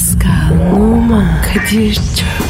Pascal, Oman, Kadir çok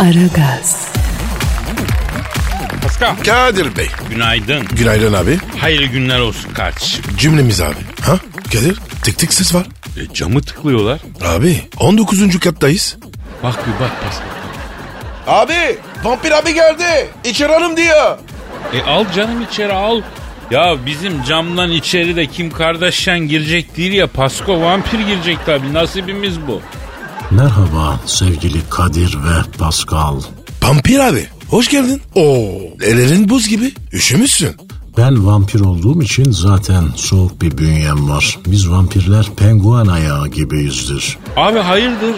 Aragaz, Pascal. Kadir Bey. Günaydın. Günaydın abi. Hayırlı günler olsun kardeşim. Cümlemiz abi. Ha? Kadir tık tık ses var. E, camı tıklıyorlar. Abi 19. kattayız. Bak bir bak Pascal. Abi vampir abi geldi. İçeri hanım diyor. E al canım içeri al. Ya bizim camdan içeri de Kim Kardashian girecek değil ya Pasko vampir girecek tabii nasibimiz bu. Merhaba sevgili Kadir ve Pascal. Vampir abi hoş geldin. Oo ellerin buz gibi. Üşümüşsün. Ben vampir olduğum için zaten soğuk bir bünyem var. Biz vampirler penguen ayağı gibiyizdir. Abi hayırdır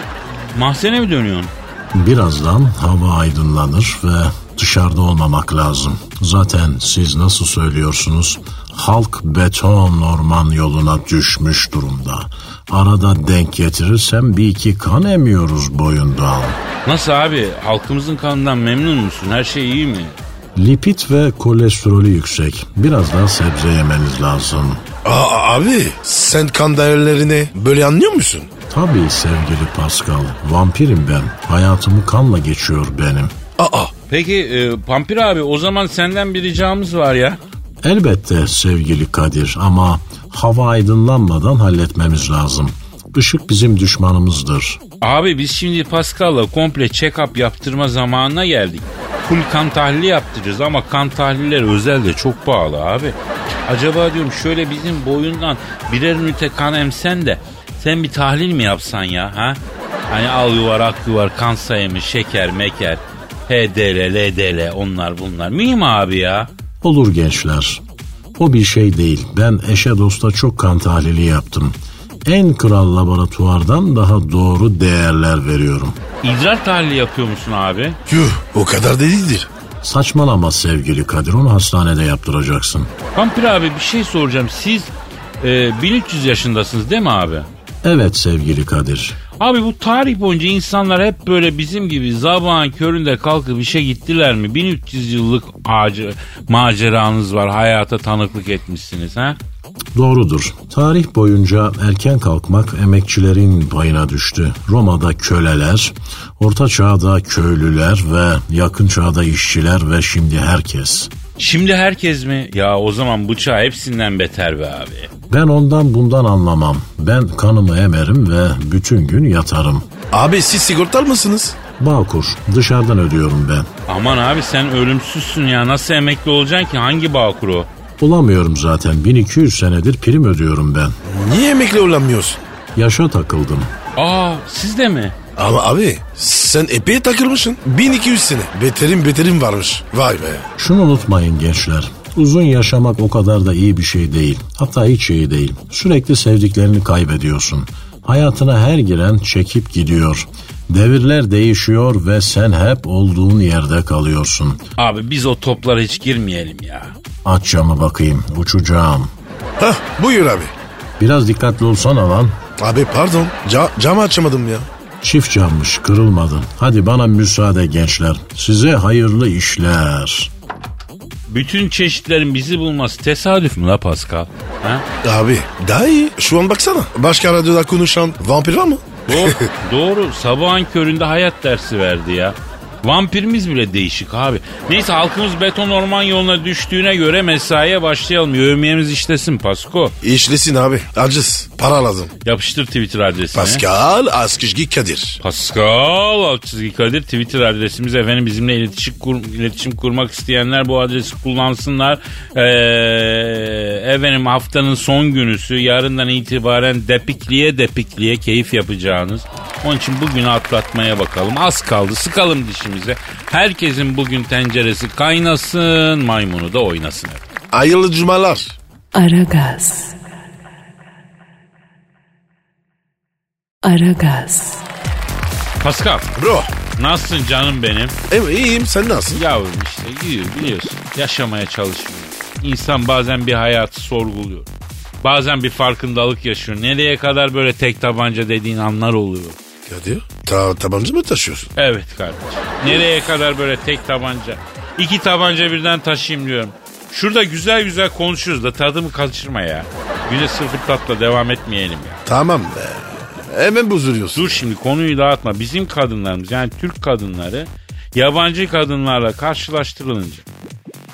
mahzene mi dönüyorsun? Birazdan hava aydınlanır ve dışarıda olmamak lazım. Zaten siz nasıl söylüyorsunuz? Halk beton orman yoluna düşmüş durumda. Arada denk getirirsem bir iki kan emiyoruz boyundan. Nasıl abi halkımızın kanından memnun musun her şey iyi mi? Lipid ve kolesterolü yüksek. Biraz daha sebze yemeniz lazım. Aa, abi sen kan değerlerini böyle anlıyor musun? Tabii sevgili Pascal. Vampirim ben. Hayatımı kanla geçiyor benim. Aa Peki e, Pampir abi o zaman senden bir ricamız var ya. Elbette sevgili Kadir ama hava aydınlanmadan halletmemiz lazım. Işık bizim düşmanımızdır. Abi biz şimdi Pascal'la komple check-up yaptırma zamanına geldik. Full kan tahlili yaptıracağız ama kan tahlilleri özel de çok pahalı abi. Acaba diyorum şöyle bizim boyundan birer ünite kan emsen de sen bir tahlil mi yapsan ya ha? Hani al yuvar ak yuvar kan sayımı şeker meker HDL LDL onlar bunlar. Mühim abi ya. Olur gençler. O bir şey değil. Ben eşe dosta çok kan tahlili yaptım. En kral laboratuvardan daha doğru değerler veriyorum. İdrar tahlili yapıyor musun abi? yuh o kadar da değildir. Saçmalama sevgili Kadir onu hastanede yaptıracaksın. Pampir abi bir şey soracağım. Siz e, 1300 yaşındasınız değil mi abi? Evet sevgili Kadir. Abi bu tarih boyunca insanlar hep böyle bizim gibi zabağın köründe kalkıp işe gittiler mi? 1300 yıllık acı, maceranız var hayata tanıklık etmişsiniz ha? Doğrudur. Tarih boyunca erken kalkmak emekçilerin payına düştü. Roma'da köleler, orta çağda köylüler ve yakın çağda işçiler ve şimdi herkes. Şimdi herkes mi? Ya o zaman bıçağı hepsinden beter be abi. Ben ondan bundan anlamam. Ben kanımı emerim ve bütün gün yatarım. Abi siz sigortal mısınız? Bağkur, dışarıdan ödüyorum ben. Aman abi sen ölümsüzsün ya nasıl emekli olacaksın ki hangi bağkur o? Olamıyorum zaten. 1200 senedir prim ödüyorum ben. Niye emekli olamıyorsun? Yaşa takıldım. Aa siz de mi? Ama abi sen epey takılmışsın. 1200 sene. Beterim beterim varmış. Vay be. Şunu unutmayın gençler. Uzun yaşamak o kadar da iyi bir şey değil. Hatta hiç iyi değil. Sürekli sevdiklerini kaybediyorsun. Hayatına her giren çekip gidiyor. Devirler değişiyor ve sen hep olduğun yerde kalıyorsun. Abi biz o toplara hiç girmeyelim ya. Aç camı bakayım, uçacağım. Hah buyur abi. Biraz dikkatli olsana lan. Abi pardon ca camı açamadım ya. Çift cammış, kırılmadın. Hadi bana müsaade gençler. Size hayırlı işler. Bütün çeşitlerin bizi bulması tesadüf mü la Pascal? Ha? Abi daha iyi. Şu an baksana. Başka radyoda konuşan vampir var mı? Doğru, doğru. Sabahın köründe hayat dersi verdi ya. Vampirimiz bile değişik abi. Neyse halkımız beton orman yoluna düştüğüne göre mesaiye başlayalım. Yövmiyemiz işlesin Pasko. İşlesin abi. Acız. Para lazım. Yapıştır Twitter adresine. Pascal Askışgi Kadir. Pascal çizgi Kadir Twitter adresimiz efendim bizimle iletişim, kur, iletişim kurmak isteyenler bu adresi kullansınlar. Ee, efendim haftanın son günüsü yarından itibaren depikliye depikliye keyif yapacağınız. Onun için bugünü atlatmaya bakalım. Az kaldı sıkalım dişimize. Herkesin bugün tenceresi kaynasın maymunu da oynasın. Hayırlı cumalar. Aragaz. Aragaz, Pascal Bro. nasılsın canım benim? E, iyiyim sen nasılsın? Yavrum işte gidiyor biliyorsun. Yaşamaya çalışıyor. İnsan bazen bir hayatı sorguluyor. Bazen bir farkındalık yaşıyor. Nereye kadar böyle tek tabanca dediğin anlar oluyor. Kadir. Ta tabanca mı taşıyorsun? Evet kardeşim. Nereye kadar böyle tek tabanca? İki tabanca birden taşıyayım diyorum. Şurada güzel güzel konuşuyoruz da tadımı kaçırma ya. Güne sıfır tatla devam etmeyelim ya. Tamam be. Hemen bozuluyorsun. Dur şimdi konuyu dağıtma. Bizim kadınlarımız yani Türk kadınları yabancı kadınlarla karşılaştırılınca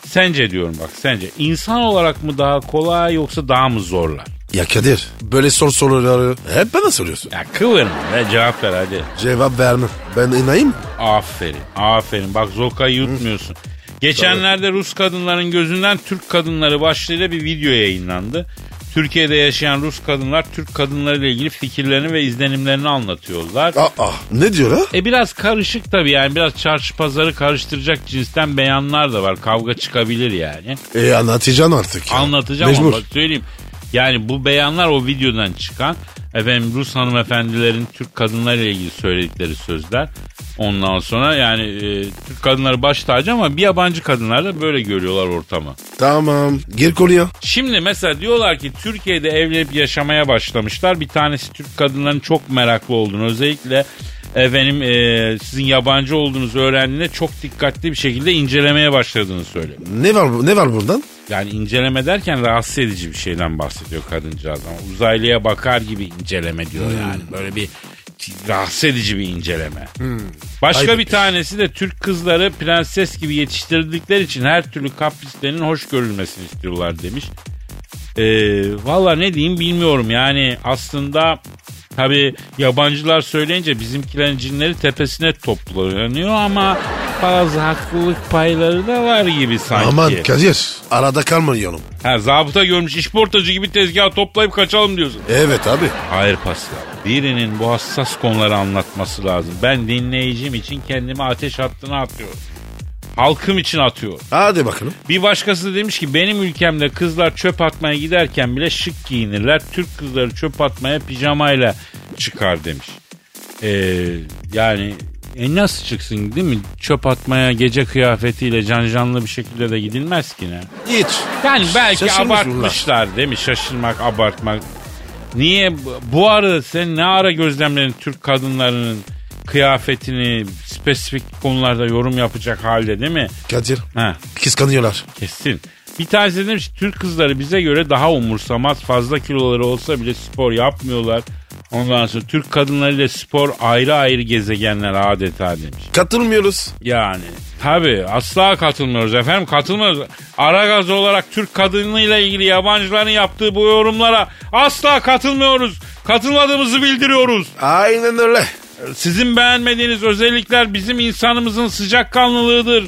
sence diyorum bak sence insan olarak mı daha kolay yoksa daha mı zorlar? Ya Kadir böyle sor soruları hep bana soruyorsun. Ya kıvırma ve cevap ver hadi. Cevap verme. Ben inayım? Aferin aferin bak Zoka'yı yutmuyorsun. Geçenlerde Rus kadınların gözünden Türk kadınları başlığıyla bir video yayınlandı. Türkiye'de yaşayan Rus kadınlar Türk kadınlarıyla ilgili fikirlerini ve izlenimlerini anlatıyorlar. Aa, ne diyor ha? E biraz karışık tabii yani biraz çarşı pazarı karıştıracak cinsten beyanlar da var. Kavga çıkabilir yani. E anlatacaksın artık ya. Anlatacağım Mecbur. ama söyleyeyim. Yani bu beyanlar o videodan çıkan efendim Rus hanımefendilerin Türk kadınlarıyla ilgili söyledikleri sözler. Ondan sonra yani e, Türk kadınları baş tacı ama bir yabancı kadınlar da böyle görüyorlar ortamı. Tamam gir konuya. Şimdi mesela diyorlar ki Türkiye'de evlenip yaşamaya başlamışlar. Bir tanesi Türk kadınların çok meraklı olduğunu özellikle efendim e, sizin yabancı olduğunuzu öğrendiğinde çok dikkatli bir şekilde incelemeye başladığını söylüyor. Ne var ne var buradan? Yani inceleme derken rahatsız edici bir şeyden bahsediyor kadıncağız ama uzaylıya bakar gibi inceleme diyor yani. Böyle bir rahatsız edici bir inceleme. Başka Ayıp bir tanesi de Türk kızları prenses gibi yetiştirdikleri için her türlü kaprislerinin hoş görülmesini istiyorlar demiş. Ee, Valla ne diyeyim bilmiyorum yani aslında tabi yabancılar söyleyince bizimkilerin cinleri tepesine toplanıyor ama bazı haklılık payları da var gibi sanki. Aman Kadir arada kalmayalım. Ha, zabıta görmüş işportacı gibi tezgahı toplayıp kaçalım diyorsun. Evet abi. Hayır Pascal. Birinin bu hassas konuları anlatması lazım. Ben dinleyicim için kendimi ateş hattına atıyorum. Halkım için atıyorum. Hadi bakalım. Bir başkası demiş ki benim ülkemde kızlar çöp atmaya giderken bile şık giyinirler. Türk kızları çöp atmaya pijamayla çıkar demiş. Ee, yani e nasıl çıksın değil mi? Çöp atmaya gece kıyafetiyle can canlı bir şekilde de gidilmez ki ne? Hiç. Yani belki Şaşırmış abartmışlar değil mi? Şaşırmak, abartmak. Niye bu- arada sen ne ara gözlemledin Türk kadınlarının kıyafetini spesifik konularda yorum yapacak halde değil mi? Kadir Ha, kıskanıyorlar. kesin. Bir tanesi demiş Türk kızları bize göre daha umursamaz. Fazla kiloları olsa bile spor yapmıyorlar. Ondan sonra Türk kadınlarıyla spor ayrı ayrı gezegenler adeta demiş. Katılmıyoruz. Yani tabi asla katılmıyoruz efendim katılmıyoruz. Aragaz olarak Türk kadınıyla ilgili yabancıların yaptığı bu yorumlara asla katılmıyoruz. Katılmadığımızı bildiriyoruz. Aynen öyle. Sizin beğenmediğiniz özellikler bizim insanımızın sıcakkanlılığıdır.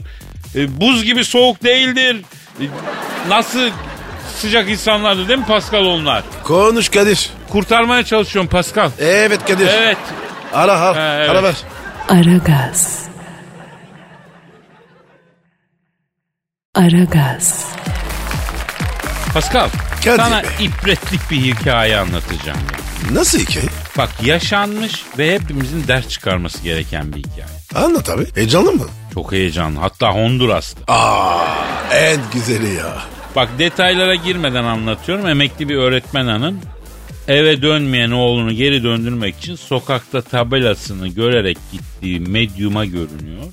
E, buz gibi soğuk değildir. E, nasıl sıcak insanlardır değil mi Pascal onlar? Konuş Kadir. Kurtarmaya çalışıyorum Pascal. Evet Kadir. Evet. Ara ara. Ha, evet. Ara ver. Aragaz. Aragaz. Pascal Kadir sana Bey. ibretlik bir hikaye anlatacağım. ya. Nasıl hikaye? Bak yaşanmış ve hepimizin ders çıkarması gereken bir hikaye. Anlat abi. Heyecanlı mı? Çok heyecanlı. Hatta Honduras'ta. Aa, en güzeli ya. Bak detaylara girmeden anlatıyorum. Emekli bir öğretmen hanım eve dönmeyen oğlunu geri döndürmek için sokakta tabelasını görerek gittiği medyuma görünüyor.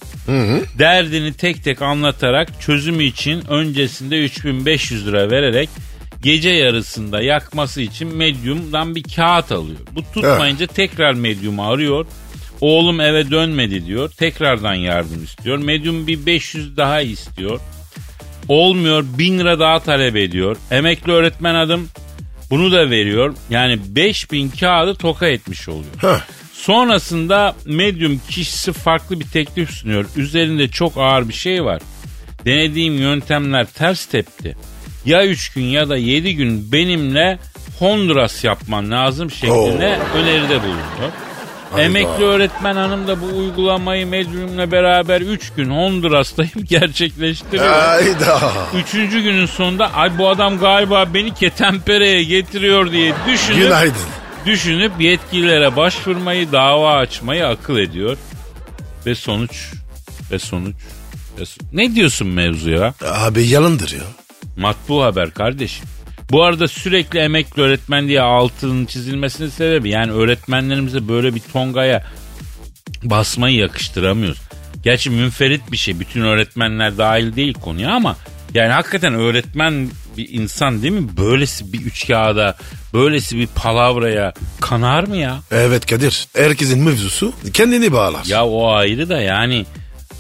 Derdini tek tek anlatarak çözümü için öncesinde 3500 lira vererek gece yarısında yakması için medyumdan bir kağıt alıyor. Bu tutmayınca tekrar medyumu arıyor. Oğlum eve dönmedi diyor. Tekrardan yardım istiyor. Medyum bir 500 daha istiyor. Olmuyor 1000 lira daha talep ediyor. Emekli öğretmen adım bunu da veriyor. Yani 5000 kağıdı toka etmiş oluyor. Heh. Sonrasında medyum kişisi farklı bir teklif sunuyor. Üzerinde çok ağır bir şey var. Denediğim yöntemler ters tepti. Ya 3 gün ya da 7 gün benimle Honduras yapman lazım şeklinde öneride bulunuyor. Emekli öğretmen hanım da bu uygulamayı medyumla beraber 3 gün Honduras'tayım gerçekleştiriyor. Hayda. Üçüncü günün sonunda ay bu adam galiba beni ketempereye getiriyor diye düşünüp Günaydın. Düşünüp yetkililere başvurmayı, dava açmayı akıl ediyor. Ve sonuç, ve sonuç, ve so- Ne diyorsun mevzuya? Abi yalandır ya. Matbu haber kardeşim. Bu arada sürekli emekli öğretmen diye altının çizilmesinin sebebi yani öğretmenlerimize böyle bir tongaya basmayı yakıştıramıyoruz. Gerçi münferit bir şey. Bütün öğretmenler dahil değil konuya ama yani hakikaten öğretmen bir insan değil mi? Böylesi bir üç kağıda, böylesi bir palavraya kanar mı ya? Evet Kadir. Herkesin mevzusu kendini bağlar. Ya o ayrı da yani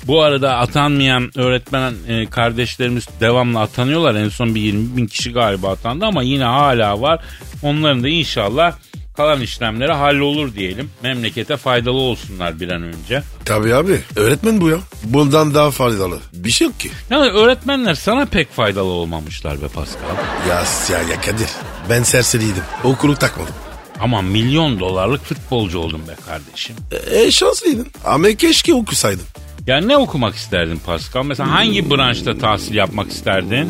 bu arada atanmayan öğretmen e, kardeşlerimiz devamlı atanıyorlar. En son bir 20 bin kişi galiba atandı ama yine hala var. Onların da inşallah kalan işlemleri hallolur diyelim. Memlekete faydalı olsunlar bir an önce. Tabii abi. Öğretmen bu ya. Bundan daha faydalı. Bir şey yok ki. Yani öğretmenler sana pek faydalı olmamışlar be Pascal. Ya, ya, ya Kadir. Ben serseriydim. Okulu takmadım. Ama milyon dolarlık futbolcu oldun be kardeşim. E, şanslıydın. Ama keşke okusaydın. Ya ne okumak isterdin Pascal? Mesela hangi branşta tahsil yapmak isterdin?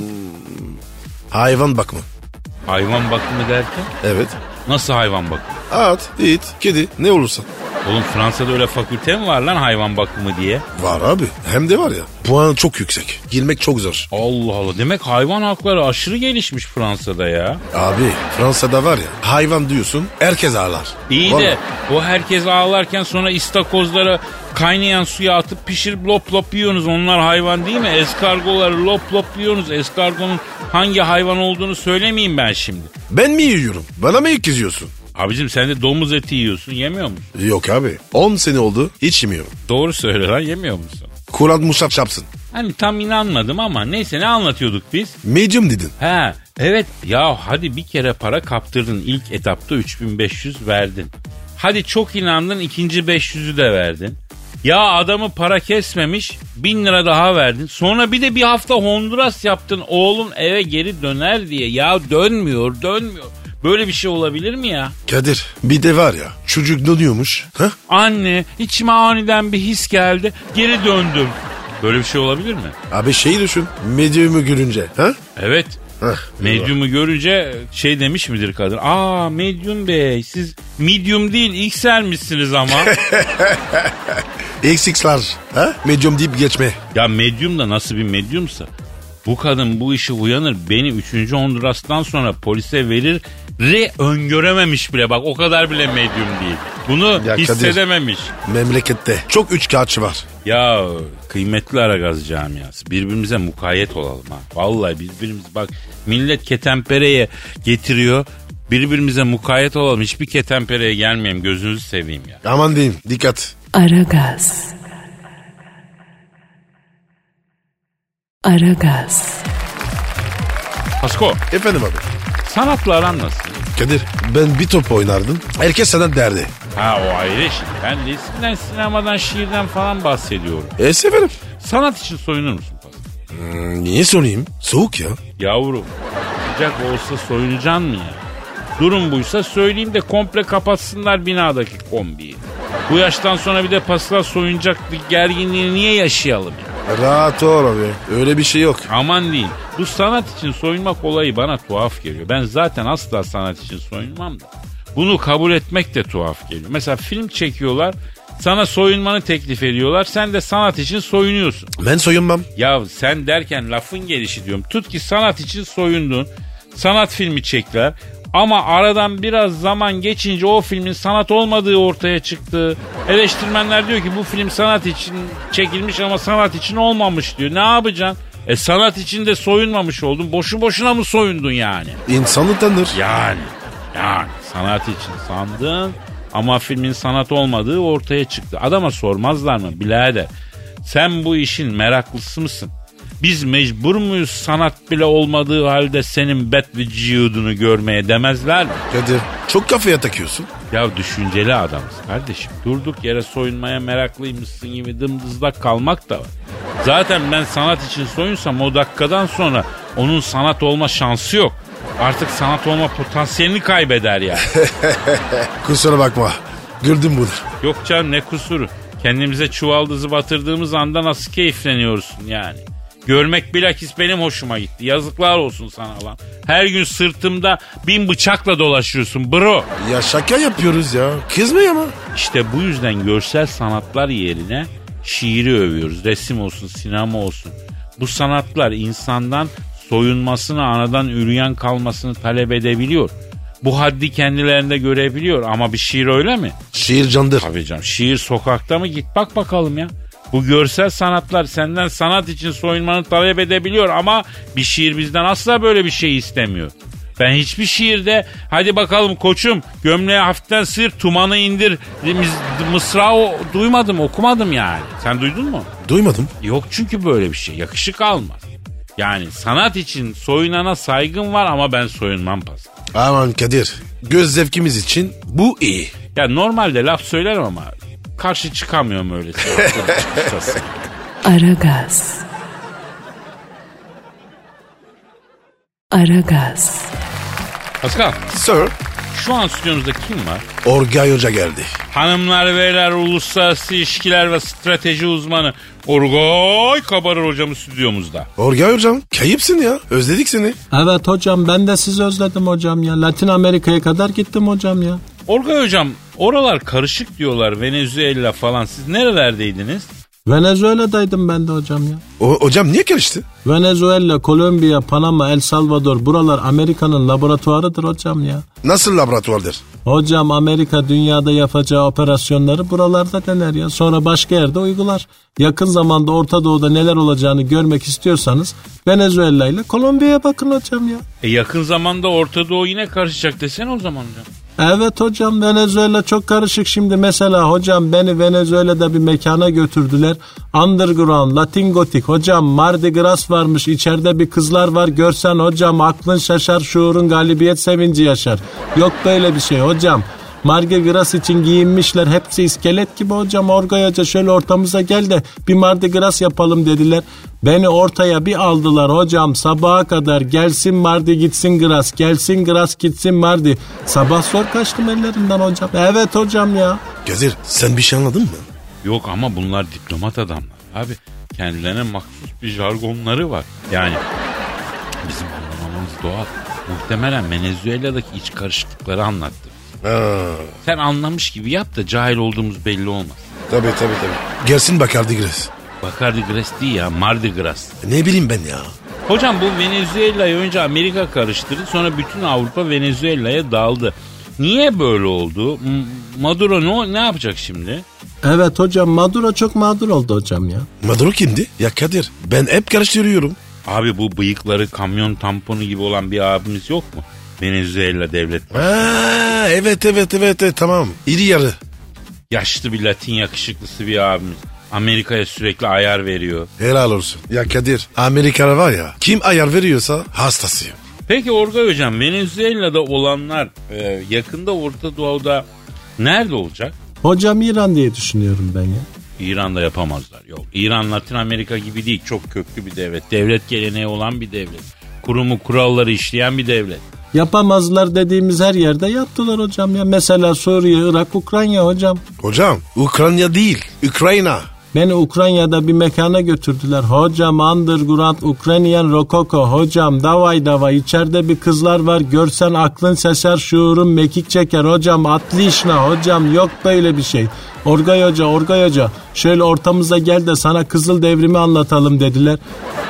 Hayvan bakma. Hayvan bakımı derken? Evet. Nasıl hayvan bakımı? At, it, kedi ne olursa. Oğlum Fransa'da öyle fakülte mi var lan hayvan bakımı diye? Var abi. Hem de var ya. Puan çok yüksek. Girmek çok zor. Allah Allah demek hayvan hakları aşırı gelişmiş Fransa'da ya. Abi Fransa'da var ya hayvan diyorsun herkes ağlar. İyi Vallahi. de o herkes ağlarken sonra istakozlara kaynayan suya atıp pişirip lop lop yiyorsunuz. Onlar hayvan değil mi? Eskargoları lop lop yiyorsunuz. Eskargonun hangi hayvan olduğunu söylemeyeyim ben şimdi. Ben mi yiyorum? Bana mı kızıyorsun? Abicim sen de domuz eti yiyorsun yemiyor musun? Yok abi. 10 sene oldu hiç yemiyorum. Doğru söyle lan yemiyor musun? Kur'an musaf çapsın. Hani tam inanmadım ama neyse ne anlatıyorduk biz? Medium dedin. Ha evet ya hadi bir kere para kaptırdın ilk etapta 3500 verdin. Hadi çok inandın ikinci 500'ü de verdin. Ya adamı para kesmemiş bin lira daha verdin. Sonra bir de bir hafta Honduras yaptın oğlum eve geri döner diye. Ya dönmüyor dönmüyor. Böyle bir şey olabilir mi ya? Kadir bir de var ya çocuk dönüyormuş. Ha? Anne içime aniden bir his geldi geri döndüm. Böyle bir şey olabilir mi? Abi şey düşün. Medium'u görünce. Ha? Evet Hah, Medyumu görünce şey demiş midir kadın? Aa medyum bey siz medium değil XL'mişsiniz ama. XX'lar. Ha? Medium deyip geçme. ya medyum da nasıl bir medyumsa. Bu kadın bu işi uyanır beni 3. Honduras'tan sonra polise verir re öngörememiş bile bak o kadar bile medyum değil. Bunu Ya Kadir. hissedememiş. Memlekette çok üç kağıtçı var. Ya kıymetli Aragaz camiası birbirimize mukayyet olalım ha. Vallahi birbirimiz bak millet ketempereye getiriyor. Birbirimize mukayyet olalım. Hiçbir ketempereye gelmeyeyim gözünüzü seveyim ya. Aman diyeyim dikkat. Aragaz. Aragaz. Pasko Efendim abi. sanatla aran nasıl? Kadir ben bir top oynardım. Herkes sana derdi. Ha o ayrı şimdi. Ben resimden, sinemadan, şiirden falan bahsediyorum. E severim. Sanat için soyunur musun? Hmm, niye sorayım? Soğuk ya. Yavrum sıcak olsa soyunacaksın mı ya? Durum buysa söyleyeyim de komple kapatsınlar binadaki kombiyi. Bu yaştan sonra bir de Pascal soyunacak bir gerginliği niye yaşayalım ya? Rahat ol abi. Öyle bir şey yok. Aman değil. Bu sanat için soyunmak olayı bana tuhaf geliyor. Ben zaten asla sanat için soyunmam da. Bunu kabul etmek de tuhaf geliyor. Mesela film çekiyorlar. Sana soyunmanı teklif ediyorlar. Sen de sanat için soyunuyorsun. Ben soyunmam. Ya sen derken lafın gelişi diyorum. Tut ki sanat için soyundun. Sanat filmi çektiler. Ama aradan biraz zaman geçince o filmin sanat olmadığı ortaya çıktı. Eleştirmenler diyor ki bu film sanat için çekilmiş ama sanat için olmamış diyor. Ne yapacaksın? E sanat için de soyunmamış oldun. Boşu boşuna mı soyundun yani? İnsanı tanır. Yani. Yani sanat için sandın ama filmin sanat olmadığı ortaya çıktı. Adama sormazlar mı birader? Sen bu işin meraklısı mısın? Biz mecbur muyuz sanat bile olmadığı halde senin bet vücudunu görmeye demezler mi? Kadir çok kafaya takıyorsun. Ya düşünceli adamız kardeşim. Durduk yere soyunmaya meraklıymışsın gibi dımdızlak kalmak da var. Zaten ben sanat için soyunsam o dakikadan sonra onun sanat olma şansı yok. Artık sanat olma potansiyelini kaybeder yani. Kusura bakma. Gördüm bunu. Yok canım ne kusuru. Kendimize çuvaldızı batırdığımız anda nasıl keyifleniyorsun yani. Görmek bilakis benim hoşuma gitti. Yazıklar olsun sana lan. Her gün sırtımda bin bıçakla dolaşıyorsun bro. Ya şaka yapıyoruz ya. Kızmayın ama. İşte bu yüzden görsel sanatlar yerine şiiri övüyoruz. Resim olsun, sinema olsun. Bu sanatlar insandan soyunmasını, anadan ürüyen kalmasını talep edebiliyor. Bu haddi kendilerinde görebiliyor ama bir şiir öyle mi? Şiir candır. Tabii canım şiir sokakta mı git bak bakalım ya. Bu görsel sanatlar senden sanat için soyunmanı talep edebiliyor ama bir şiir bizden asla böyle bir şey istemiyor. Ben hiçbir şiirde hadi bakalım koçum gömleği hafiften sıyır tumanı indir mis- mısrağı duymadım okumadım yani. Sen duydun mu? Duymadım. Yok çünkü böyle bir şey yakışık almaz. Yani sanat için soyunana saygım var ama ben soyunmam pas. Aman Kadir. Göz zevkimiz için bu iyi. Ya normalde laf söylerim ama karşı çıkamıyorum öyle. çıkışası. Aragaz. Aragaz. Pascal Sir. şu an stüdyomuzda kim var? Orgay Hoca geldi. Hanımlar beyler uluslararası ilişkiler ve strateji uzmanı Orgay Kabarır hocamız stüdyomuzda. Orgay Hocam kayıpsın ya. Özledik seni. Evet hocam ben de sizi özledim hocam ya. Latin Amerika'ya kadar gittim hocam ya. Orgay hocam oralar karışık diyorlar Venezuela falan siz nerelerdeydiniz? Venezuela'daydım ben de hocam ya. O, hocam niye karıştı? Venezuela, Kolombiya, Panama, El Salvador buralar Amerika'nın laboratuvarıdır hocam ya. Nasıl laboratuvardır? Hocam Amerika dünyada yapacağı operasyonları buralarda dener ya. Sonra başka yerde uygular. Yakın zamanda Orta Doğu'da neler olacağını görmek istiyorsanız Venezuela ile Kolombiya'ya bakın hocam ya. E yakın zamanda Orta Doğu yine karışacak desene o zaman hocam. Evet hocam Venezuela çok karışık şimdi. Mesela hocam beni Venezuela'da bir mekana götürdüler. Underground, Latin Gotik. Hocam Mardi Gras varmış. içeride bir kızlar var. Görsen hocam aklın şaşar, şuurun galibiyet sevinci yaşar. Yok böyle bir şey hocam. Mardi Gras için giyinmişler. Hepsi iskelet gibi hocam. Orgay Hoca şöyle ortamıza gel de bir Mardi Gras yapalım dediler. Beni ortaya bir aldılar hocam sabaha kadar gelsin Mardi gitsin Gras gelsin Gras gitsin Mardi. Sabah zor kaçtım ellerinden hocam. Evet hocam ya. Kadir sen bir şey anladın mı? Yok ama bunlar diplomat adamlar. Abi kendilerine mahsus bir jargonları var. Yani bizim anlamamız doğal. Muhtemelen Venezuela'daki iç karışıklıkları anlattı. Ha, Sen anlamış gibi yap da cahil olduğumuz belli olmaz. tabii tabii tabii. Gelsin Bakardi Gres. Bacardi Gras değil ya Mardi Gras. Ne bileyim ben ya. Hocam bu Venezuela'yı önce Amerika karıştırdı sonra bütün Avrupa Venezuela'ya daldı. Niye böyle oldu? Maduro ne, ne yapacak şimdi? Evet hocam Maduro çok mağdur oldu hocam ya. Maduro kimdi? Ya Kadir ben hep karıştırıyorum. Abi bu bıyıkları kamyon tamponu gibi olan bir abimiz yok mu? Venezuela devlet. Ha, evet evet evet evet, tamam. İri yarı. Yaşlı bir Latin yakışıklısı bir abimiz. Amerika'ya sürekli ayar veriyor. Helal olsun. Ya Kadir Amerikalı var ya kim ayar veriyorsa hastasıyım. Peki Orgay Hocam Venezuela'da olanlar e, yakında Orta Doğu'da nerede olacak? Hocam İran diye düşünüyorum ben ya. İran'da yapamazlar. Yok. İran Latin Amerika gibi değil. Çok köklü bir devlet. Devlet geleneği olan bir devlet. Kurumu kuralları işleyen bir devlet. Yapamazlar dediğimiz her yerde yaptılar hocam ya. Mesela Suriye, Irak, Ukrayna hocam. Hocam Ukrayna değil Ukrayna. Beni Ukrayna'da bir mekana götürdüler. Hocam underground Ukraynian Rokoko. Hocam davay davay içeride bir kızlar var. Görsen aklın şaşar şuurun mekik çeker. Hocam atlişna hocam yok böyle bir şey. Orgay Hoca Orgay Hoca şöyle ortamıza gel de sana Kızıl Devrimi anlatalım dediler.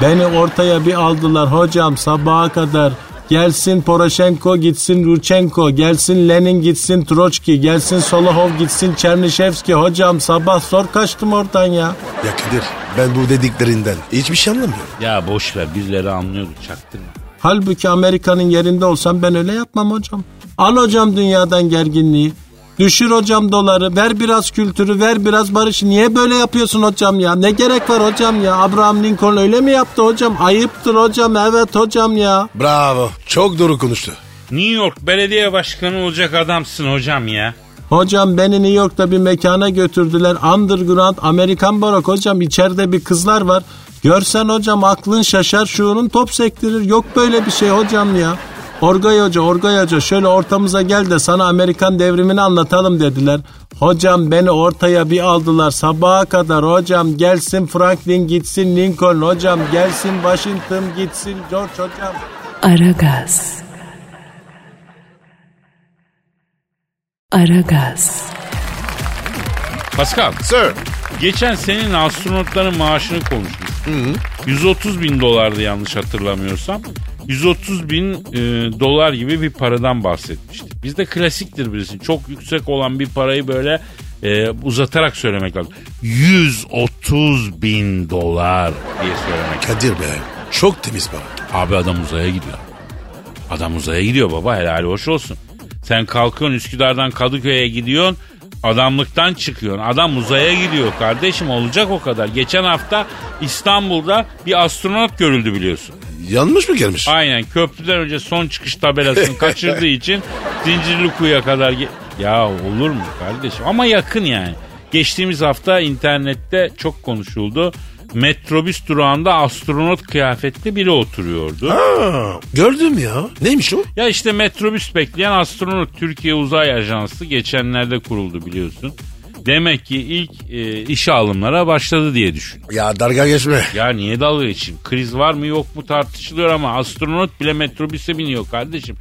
Beni ortaya bir aldılar hocam sabaha kadar. Gelsin Poroshenko gitsin Ruchenko, gelsin Lenin gitsin Troçki, gelsin Solohov gitsin Çernişevski. Hocam sabah zor kaçtım oradan ya. Ya Kadir ben bu dediklerinden hiçbir şey anlamıyorum. Ya boş ver birileri anlıyordu çaktırma. Halbuki Amerika'nın yerinde olsam ben öyle yapmam hocam. Al hocam dünyadan gerginliği. Düşür hocam doları, ver biraz kültürü, ver biraz barışı. Niye böyle yapıyorsun hocam ya? Ne gerek var hocam ya? Abraham Lincoln öyle mi yaptı hocam? Ayıptır hocam, evet hocam ya. Bravo çok doğru konuştu. New York belediye başkanı olacak adamsın hocam ya. Hocam beni New York'ta bir mekana götürdüler. Underground Amerikan barok hocam. içeride bir kızlar var. Görsen hocam aklın şaşar şuurun top sektirir. Yok böyle bir şey hocam ya. Orgay Hoca, Orgay Hoca şöyle ortamıza gel de sana Amerikan devrimini anlatalım dediler. Hocam beni ortaya bir aldılar sabaha kadar hocam gelsin Franklin gitsin Lincoln hocam gelsin Washington gitsin George hocam. Aragaz. Aragaz. Pascal, Sir. geçen senin astronotların maaşını konuşmuş. 130 bin dolardı yanlış hatırlamıyorsam. 130 bin e, dolar gibi bir paradan bahsetmiştik. Bizde klasiktir birisi. Çok yüksek olan bir parayı böyle e, uzatarak söylemek lazım. 130 bin dolar diye söylemek Kadir be. Çok temiz para. Abi adam uzaya gidiyor. Adam uzaya gidiyor baba helal hoş olsun. Sen kalkıyorsun Üsküdar'dan Kadıköy'e gidiyorsun. Adamlıktan çıkıyorsun. Adam uzaya gidiyor kardeşim olacak o kadar. Geçen hafta İstanbul'da bir astronot görüldü biliyorsun. Yanlış mı gelmiş? Aynen köprüden önce son çıkış tabelasını kaçırdığı için Zincirlikuyu'ya kadar... ge- ya olur mu kardeşim? Ama yakın yani. Geçtiğimiz hafta internette çok konuşuldu. Metrobüs durağında astronot kıyafetli biri oturuyordu. Aa, gördüm ya. Neymiş o? Ya işte metrobüs bekleyen astronot Türkiye Uzay Ajansı geçenlerde kuruldu biliyorsun. Demek ki ilk e, işe alımlara başladı diye düşün. Ya darga geçme. Ya niye dalga geçeyim? Kriz var mı yok mu tartışılıyor ama astronot bile metrobüse biniyor kardeşim.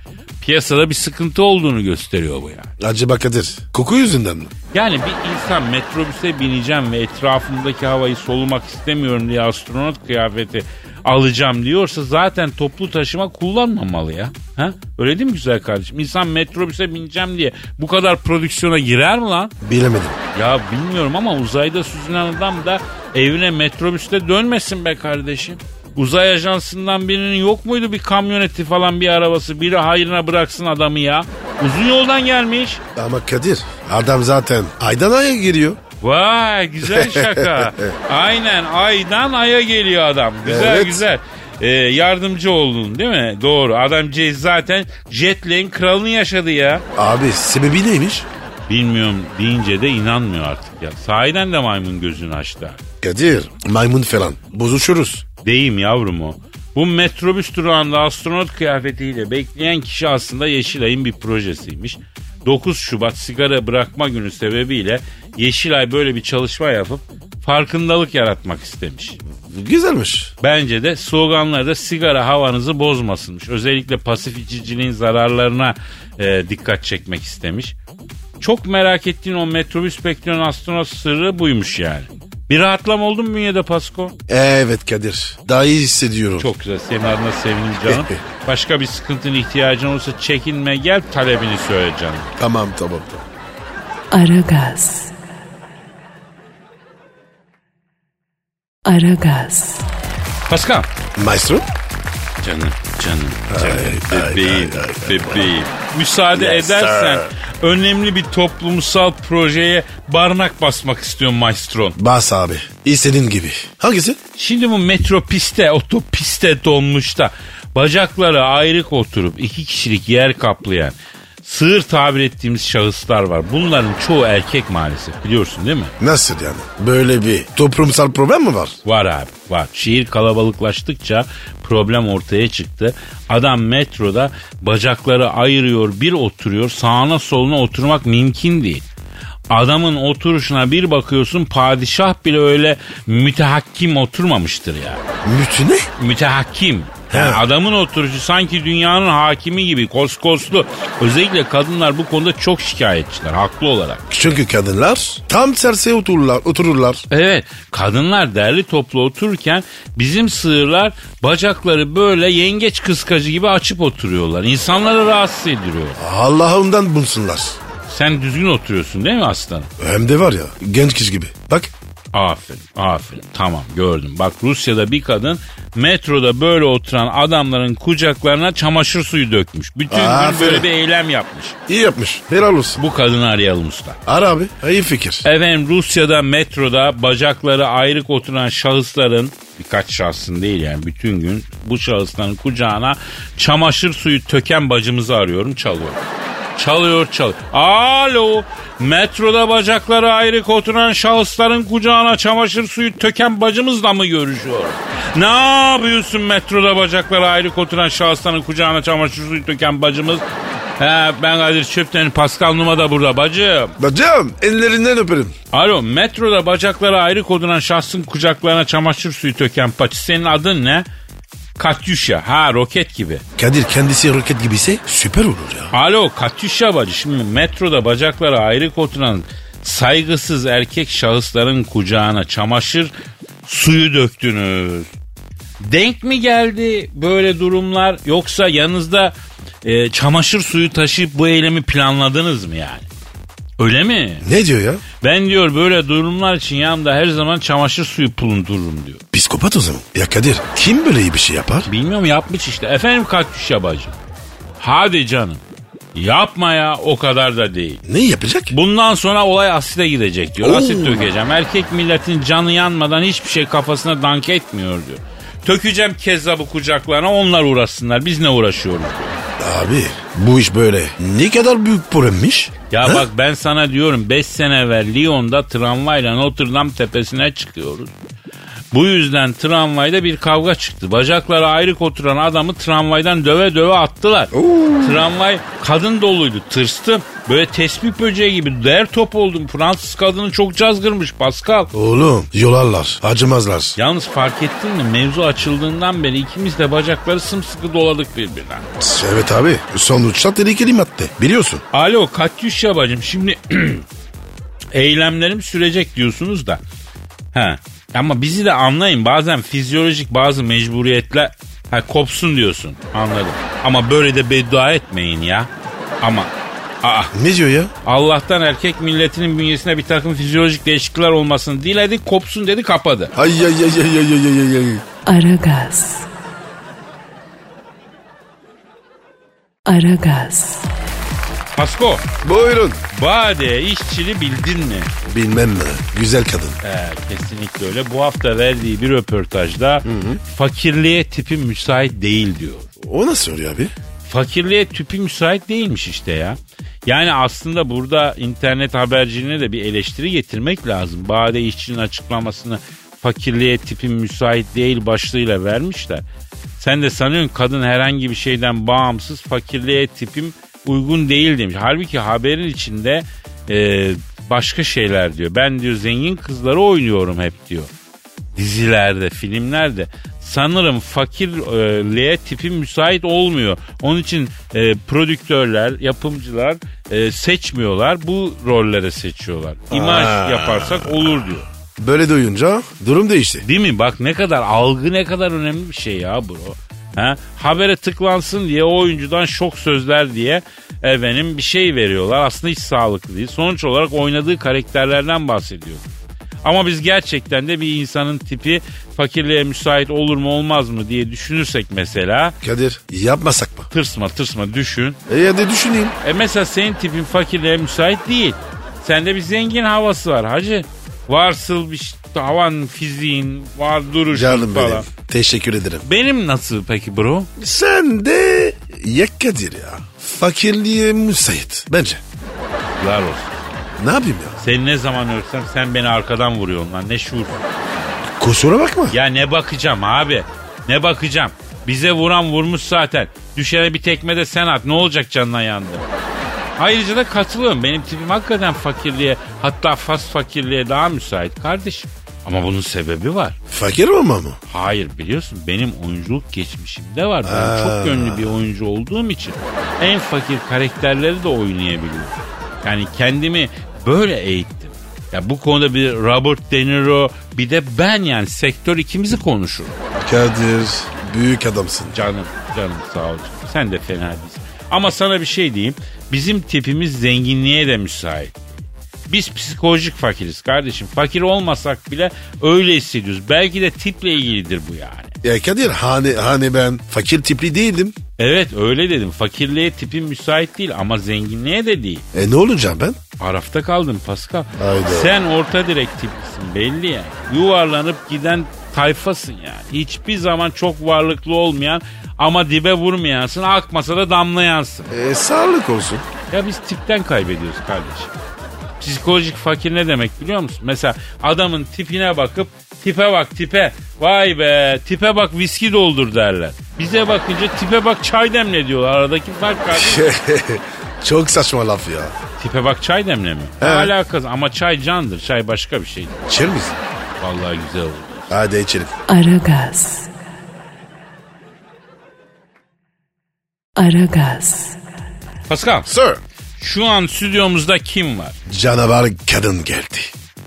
Piyasada bir sıkıntı olduğunu gösteriyor bu ya. Acaba Kadir. Koku yüzünden mi? Yani bir insan metrobüse bineceğim ve etrafımdaki havayı solumak istemiyorum diye astronot kıyafeti alacağım diyorsa zaten toplu taşıma kullanmamalı ya. Ha? Öyle değil mi güzel kardeşim? İnsan metrobüse bineceğim diye bu kadar prodüksiyona girer mi lan? Bilemedim. Ya bilmiyorum ama uzayda süzülen adam da evine metrobüste dönmesin be kardeşim. Uzay ajansından birinin yok muydu bir kamyoneti falan bir arabası? Biri hayrına bıraksın adamı ya. Uzun yoldan gelmiş. Ama Kadir adam zaten aydan aya giriyor. Vay güzel şaka. Aynen aydan aya geliyor adam. Güzel Evet. güzel. Ee, yardımcı oldun değil mi? Doğru. Adam zaten jetlag'in kralını yaşadı ya. Abi sebebi neymiş? Bilmiyorum deyince de inanmıyor artık ya. Sahiden de maymun gözünü açtı. Kadir maymun falan. Bozuşuruz. Deyim yavrum o. Bu metrobüs durağında astronot kıyafetiyle bekleyen kişi aslında Yeşilay'ın bir projesiymiş. 9 Şubat sigara bırakma günü sebebiyle Yeşilay böyle bir çalışma yapıp farkındalık yaratmak istemiş. Güzelmiş. Bence de sloganları da sigara havanızı bozmasınmış. Özellikle pasif içiciliğin zararlarına e, dikkat çekmek istemiş. Çok merak ettiğin o metrobüs bekleyen astronot sırrı buymuş yani. Bir rahatlama oldu mu bünyede Pasko? Evet Kadir. Daha iyi hissediyorum. Çok güzel. Senin adına sevindim canım. Başka bir sıkıntın ihtiyacın olursa çekinme gel talebini söyle canım. Tamam tamam. tamam. Aragaz. Aragaz. Pascal. Maestro? Canım, canım, canım. ay, bebeğim, ay, ay, bebeğim. Müsaade Yes, edersen sir. önemli bir toplumsal projeye barnak basmak istiyorum maestron. Bas abi. İstediğin gibi. Hangisi? Şimdi bu metropiste, otopiste donmuş da bacakları ayrık oturup iki kişilik yer kaplayan sığır tabir ettiğimiz şahıslar var. Bunların çoğu erkek maalesef biliyorsun değil mi? Nasıl yani? Böyle bir toplumsal problem mi var? Var abi var. Şehir kalabalıklaştıkça problem ortaya çıktı. Adam metroda bacakları ayırıyor bir oturuyor sağına soluna oturmak mümkün değil. Adamın oturuşuna bir bakıyorsun padişah bile öyle mütehakkim oturmamıştır ya. Mütü ne? Mütehakkim. Yani adamın oturuşu sanki dünyanın hakimi gibi koskoslu. Özellikle kadınlar bu konuda çok şikayetçiler haklı olarak. Çünkü kadınlar tam tersi otururlar. otururlar. Evet kadınlar derli toplu otururken bizim sığırlar bacakları böyle yengeç kıskacı gibi açıp oturuyorlar. İnsanları rahatsız ediyor. Allah ondan bulsunlar. Sen düzgün oturuyorsun değil mi aslanım? Hem de var ya genç kız gibi. Bak Aferin aferin tamam gördüm. Bak Rusya'da bir kadın metroda böyle oturan adamların kucaklarına çamaşır suyu dökmüş. Bütün gün Aferin. böyle bir eylem yapmış. iyi yapmış. Helal olsun. Bu kadını arayalım usta. Ara abi. İyi fikir. Efendim Rusya'da metroda bacakları ayrık oturan şahısların birkaç şahsın değil yani bütün gün bu şahısların kucağına çamaşır suyu töken bacımızı arıyorum çalıyorum. Çalıyor çalıyor. Alo. Metroda bacakları ayrı oturan şahısların kucağına çamaşır suyu töken bacımızla mı görüşüyor? Ne yapıyorsun metroda bacakları ayrı oturan şahısların kucağına çamaşır suyu töken bacımız? He, ben Kadir Çöpten Pascal Numa da burada bacım. Bacım ellerinden öperim. Alo metroda bacakları ayrı koduran şahsın kucaklarına çamaşır suyu töken paçı senin adın ne? Katyuşa ha roket gibi. Kadir kendisi roket gibiyse süper olur ya. Alo Katyuşa bacı şimdi metroda bacakları ayrı koduran saygısız erkek şahısların kucağına çamaşır suyu döktünüz. Denk mi geldi böyle durumlar yoksa yanınızda e, çamaşır suyu taşıyıp bu eylemi planladınız mı yani? Öyle mi? Ne diyor ya? Ben diyor böyle durumlar için yanımda her zaman çamaşır suyu bulundururum diyor. Psikopat o zaman. Ya Kadir kim böyle iyi bir şey yapar? Bilmiyorum yapmış işte. Efendim kaktüs yabacı. Hadi canım. Yapma ya o kadar da değil. Ne yapacak? Bundan sonra olay asite gidecek diyor. Oo. Asit dökeceğim. Erkek milletin canı yanmadan hiçbir şey kafasına dank etmiyor diyor. Tökeceğim kezzabı kucaklarına onlar uğraşsınlar. Biz ne uğraşıyoruz diyor. Abi bu iş böyle. Ne kadar büyük problemmiş. Ya Ha? bak ben sana diyorum 5 sene evvel Lyon'da tramvayla Notre Dame tepesine çıkıyoruz. Bu yüzden tramvayda bir kavga çıktı. Bacakları ayrık oturan adamı tramvaydan döve döve attılar. Tramvay kadın doluydu. Tırstım. Böyle tespih böceği gibi der top oldum. Fransız kadını çok cazgırmış Pascal. Oğlum yolarlar acımazlar. Yalnız fark ettin mi mevzu açıldığından beri ikimiz de bacakları sımsıkı doladık birbirine. Evet abi sonuçta tehlikeli madde biliyorsun. Alo Katyüşya bacım şimdi eylemlerim sürecek diyorsunuz da. Ha. Ama bizi de anlayın bazen fizyolojik bazı mecburiyetler ha, kopsun diyorsun anladım. Ama böyle de beddua etmeyin ya. Ama aa, Ne diyor ya? Allah'tan erkek milletinin bünyesine bir takım fizyolojik değişiklikler olmasını diledik kopsun dedi kapadı. Ay ay ay ay ay ay ay ay. Aragaz. Aragaz. Pasko Buyurun. Bade işçili bildin mi? Bilmem mi? Güzel kadın. Ee, kesinlikle öyle. Bu hafta verdiği bir röportajda fakirliğe tipi müsait değil diyor. O nasıl oluyor abi? Fakirliğe tipi müsait değilmiş işte ya. Yani aslında burada internet haberciliğine de bir eleştiri getirmek lazım. Bade işçinin açıklamasını fakirliğe tipim müsait değil başlığıyla vermişler. Sen de sanıyorsun kadın herhangi bir şeyden bağımsız fakirliğe tipim uygun değil demiş. Halbuki haberin içinde e, başka şeyler diyor. Ben diyor zengin kızları oynuyorum hep diyor dizilerde, filmlerde sanırım fakirliğe tipi müsait olmuyor. Onun için e, prodüktörler, yapımcılar e, seçmiyorlar. Bu rollere seçiyorlar. İmaj Aa. yaparsak olur diyor. Böyle duyunca durum değişti. Değil mi? Bak ne kadar algı ne kadar önemli bir şey ya bro. Ha? Habere tıklansın diye o oyuncudan şok sözler diye efendim bir şey veriyorlar. Aslında hiç sağlıklı değil. Sonuç olarak oynadığı karakterlerden bahsediyor. Ama biz gerçekten de bir insanın tipi fakirliğe müsait olur mu olmaz mı diye düşünürsek mesela Kadir yapmasak mı? tırsma tırsma düşün. E hadi düşüneyim. E mesela senin tipin fakirliğe müsait değil. Sende bir zengin havası var hacı. Varsıl bir ş- havan fiziğin var duruşun Canım falan. benim. Teşekkür ederim. Benim nasıl peki bro? Sen de ya Kadir ya. Fakirliğe müsait bence. Olsun. Ne yapayım ya? Seni ne zaman örsem sen beni arkadan vuruyorsun lan ne şuur. Kusura bakma. Ya ne bakacağım abi? Ne bakacağım? Bize vuran vurmuş zaten. Düşene bir tekme de sen at. Ne olacak canına yandı? Ayrıca da katılıyorum. Benim tipim hakikaten fakirliğe hatta fas fakirliğe daha müsait kardeşim. Ama bunun sebebi var. Fakir olma mı? Hayır biliyorsun benim oyunculuk geçmişimde var. Ben çok yönlü bir oyuncu olduğum için en fakir karakterleri de oynayabiliyorum. Yani kendimi böyle eğittim. Ya bu konuda bir Robert De Niro bir de ben yani sektör ikimizi konuşurum. Kadir büyük adamsın. Canım canım sağ ol. Sen de fena değilsin. Ama sana bir şey diyeyim. Bizim tipimiz zenginliğe de müsait. Biz psikolojik fakiriz kardeşim. Fakir olmasak bile öyle hissediyoruz. Belki de tiple ilgilidir bu yani. Ya Kadir hani, hani ben fakir tipli değildim. Evet öyle dedim. Fakirliğe tipin müsait değil ama zenginliğe de değil. E ne olacağım ben? Arafta kaldın Pascal. Hayda. Sen orta direk tiplisin belli yani. Yuvarlanıp giden tayfasın yani. Hiçbir zaman çok varlıklı olmayan ama dibe vurmayansın. Akmasa da damlayansın. E sağlık olsun. Ya biz tipten kaybediyoruz kardeşim. Psikolojik fakir ne demek biliyor musun? Mesela adamın tipine bakıp tipe bak tipe. Vay be tipe bak viski doldur derler. Bize bakınca tipe bak çay demle diyorlar. Aradaki fark kardeşim. Çok saçma laf ya. tipe bak çay demle mi? Evet. alakası ama çay candır. Çay başka bir şey. İçer misin? Vallahi güzel olur. Hadi içelim. Aragaz. Aragaz. Pascal Sir. Şu an stüdyomuzda kim var? Canavar kadın geldi.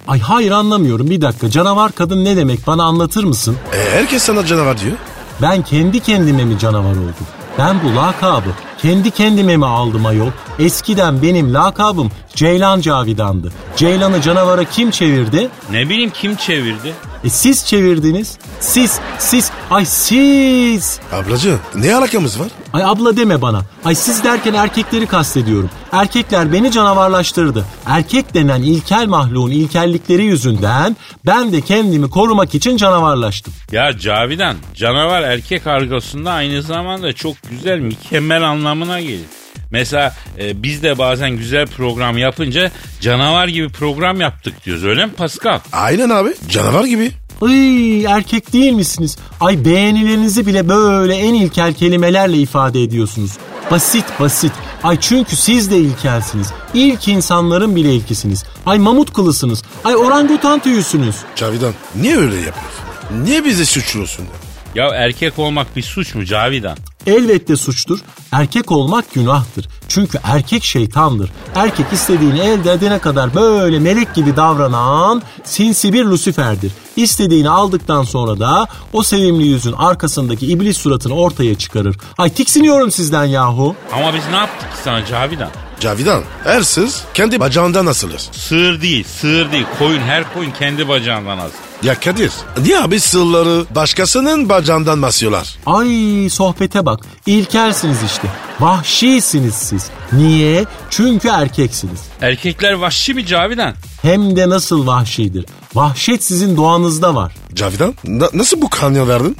Ay hayır anlamıyorum bir dakika canavar kadın ne demek bana anlatır mısın? E, herkes sana canavar diyor. Ben kendi kendime mi canavar oldum? Ben bu lakabı kendi kendime mi aldım ayol? Eskiden benim lakabım Ceylan Cavidan'dı. Ceylan'ı canavara kim çevirdi? Ne bileyim kim çevirdi? E siz çevirdiniz. Siz, siz, ay siz. Ablacığım ne alakamız var? Ay abla deme bana. Ay siz derken erkekleri kastediyorum. Erkekler beni canavarlaştırdı. Erkek denen ilkel mahluğun ilkellikleri yüzünden ben de kendimi korumak için canavarlaştım. Ya Cavidan canavar erkek argosunda aynı zamanda çok güzel mükemmel anlamına gelir. Mesela e, biz de bazen güzel program yapınca canavar gibi program yaptık diyoruz öyle mi Pascal? Aynen abi. Canavar gibi. Ay erkek değil misiniz? Ay beğenilerinizi bile böyle en ilkel kelimelerle ifade ediyorsunuz. Basit basit. Ay çünkü siz de ilkelsiniz. İlk insanların bile ilkisiniz. Ay mamut kılısınız. Ay orangutan tüyüsünüz. Cavidan niye öyle yapıyorsun? Niye bizi suçluyorsun? Ya erkek olmak bir suç mu Cavidan? Elbette suçtur. Erkek olmak günahtır. Çünkü erkek şeytandır. Erkek istediğini elde edene kadar böyle melek gibi davranan sinsi bir Lucifer'dir. İstediğini aldıktan sonra da o sevimli yüzün arkasındaki iblis suratını ortaya çıkarır. Ay tiksiniyorum sizden yahu. Ama biz ne yaptık ki sana Cavidan? Cavidan ersız kendi bacağından asılır. Sığır değil, sığır değil. Koyun her koyun kendi bacağından az. Ya Kadir niye abi sırları başkasının bacağından basıyorlar? Ay sohbete bak. İlkelsiniz işte. Vahşisiniz siz. Niye? Çünkü erkeksiniz. Erkekler vahşi mi Cavidan? Hem de nasıl vahşidir. Vahşet sizin doğanızda var. Cavidan na- nasıl bu kanyon verdin?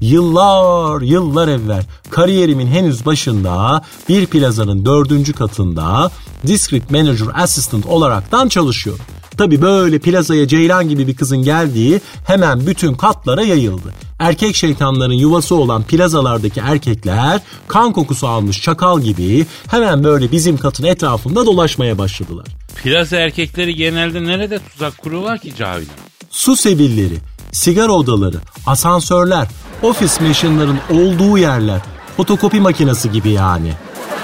Yıllar yıllar evvel kariyerimin henüz başında bir plazanın dördüncü katında District Manager Assistant olaraktan çalışıyorum. Tabi böyle plazaya Ceylan gibi bir kızın geldiği hemen bütün katlara yayıldı. Erkek şeytanların yuvası olan plazalardaki erkekler kan kokusu almış çakal gibi hemen böyle bizim katın etrafında dolaşmaya başladılar. Plaza erkekleri genelde nerede tuzak kuruyorlar ki Cavidan? su sebilleri, sigara odaları, asansörler, ofis machine'ların olduğu yerler, fotokopi makinesi gibi yani.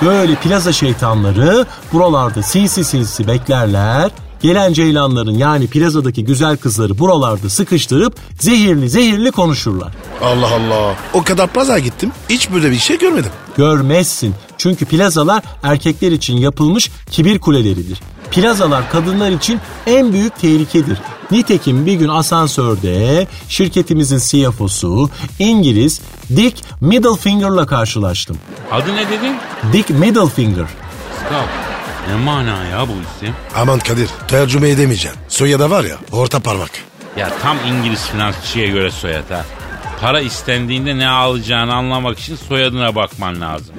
Böyle plaza şeytanları buralarda sinsi sinsi beklerler. Gelen ceylanların yani plazadaki güzel kızları buralarda sıkıştırıp zehirli zehirli konuşurlar. Allah Allah. O kadar plaza gittim. Hiç böyle bir şey görmedim. Görmezsin. Çünkü plazalar erkekler için yapılmış kibir kuleleridir. Plazalar kadınlar için en büyük tehlikedir. Nitekim bir gün asansörde şirketimizin CFO'su İngiliz Dick Middlefinger'la karşılaştım. Adı ne dedin? Dick Middlefinger. Pascal. Ne mana ya bu isim? Aman Kadir tercüme edemeyeceğim. Soyadı var ya orta parmak. Ya tam İngiliz finansçıya göre soyad ha. Para istendiğinde ne alacağını anlamak için soyadına bakman lazım.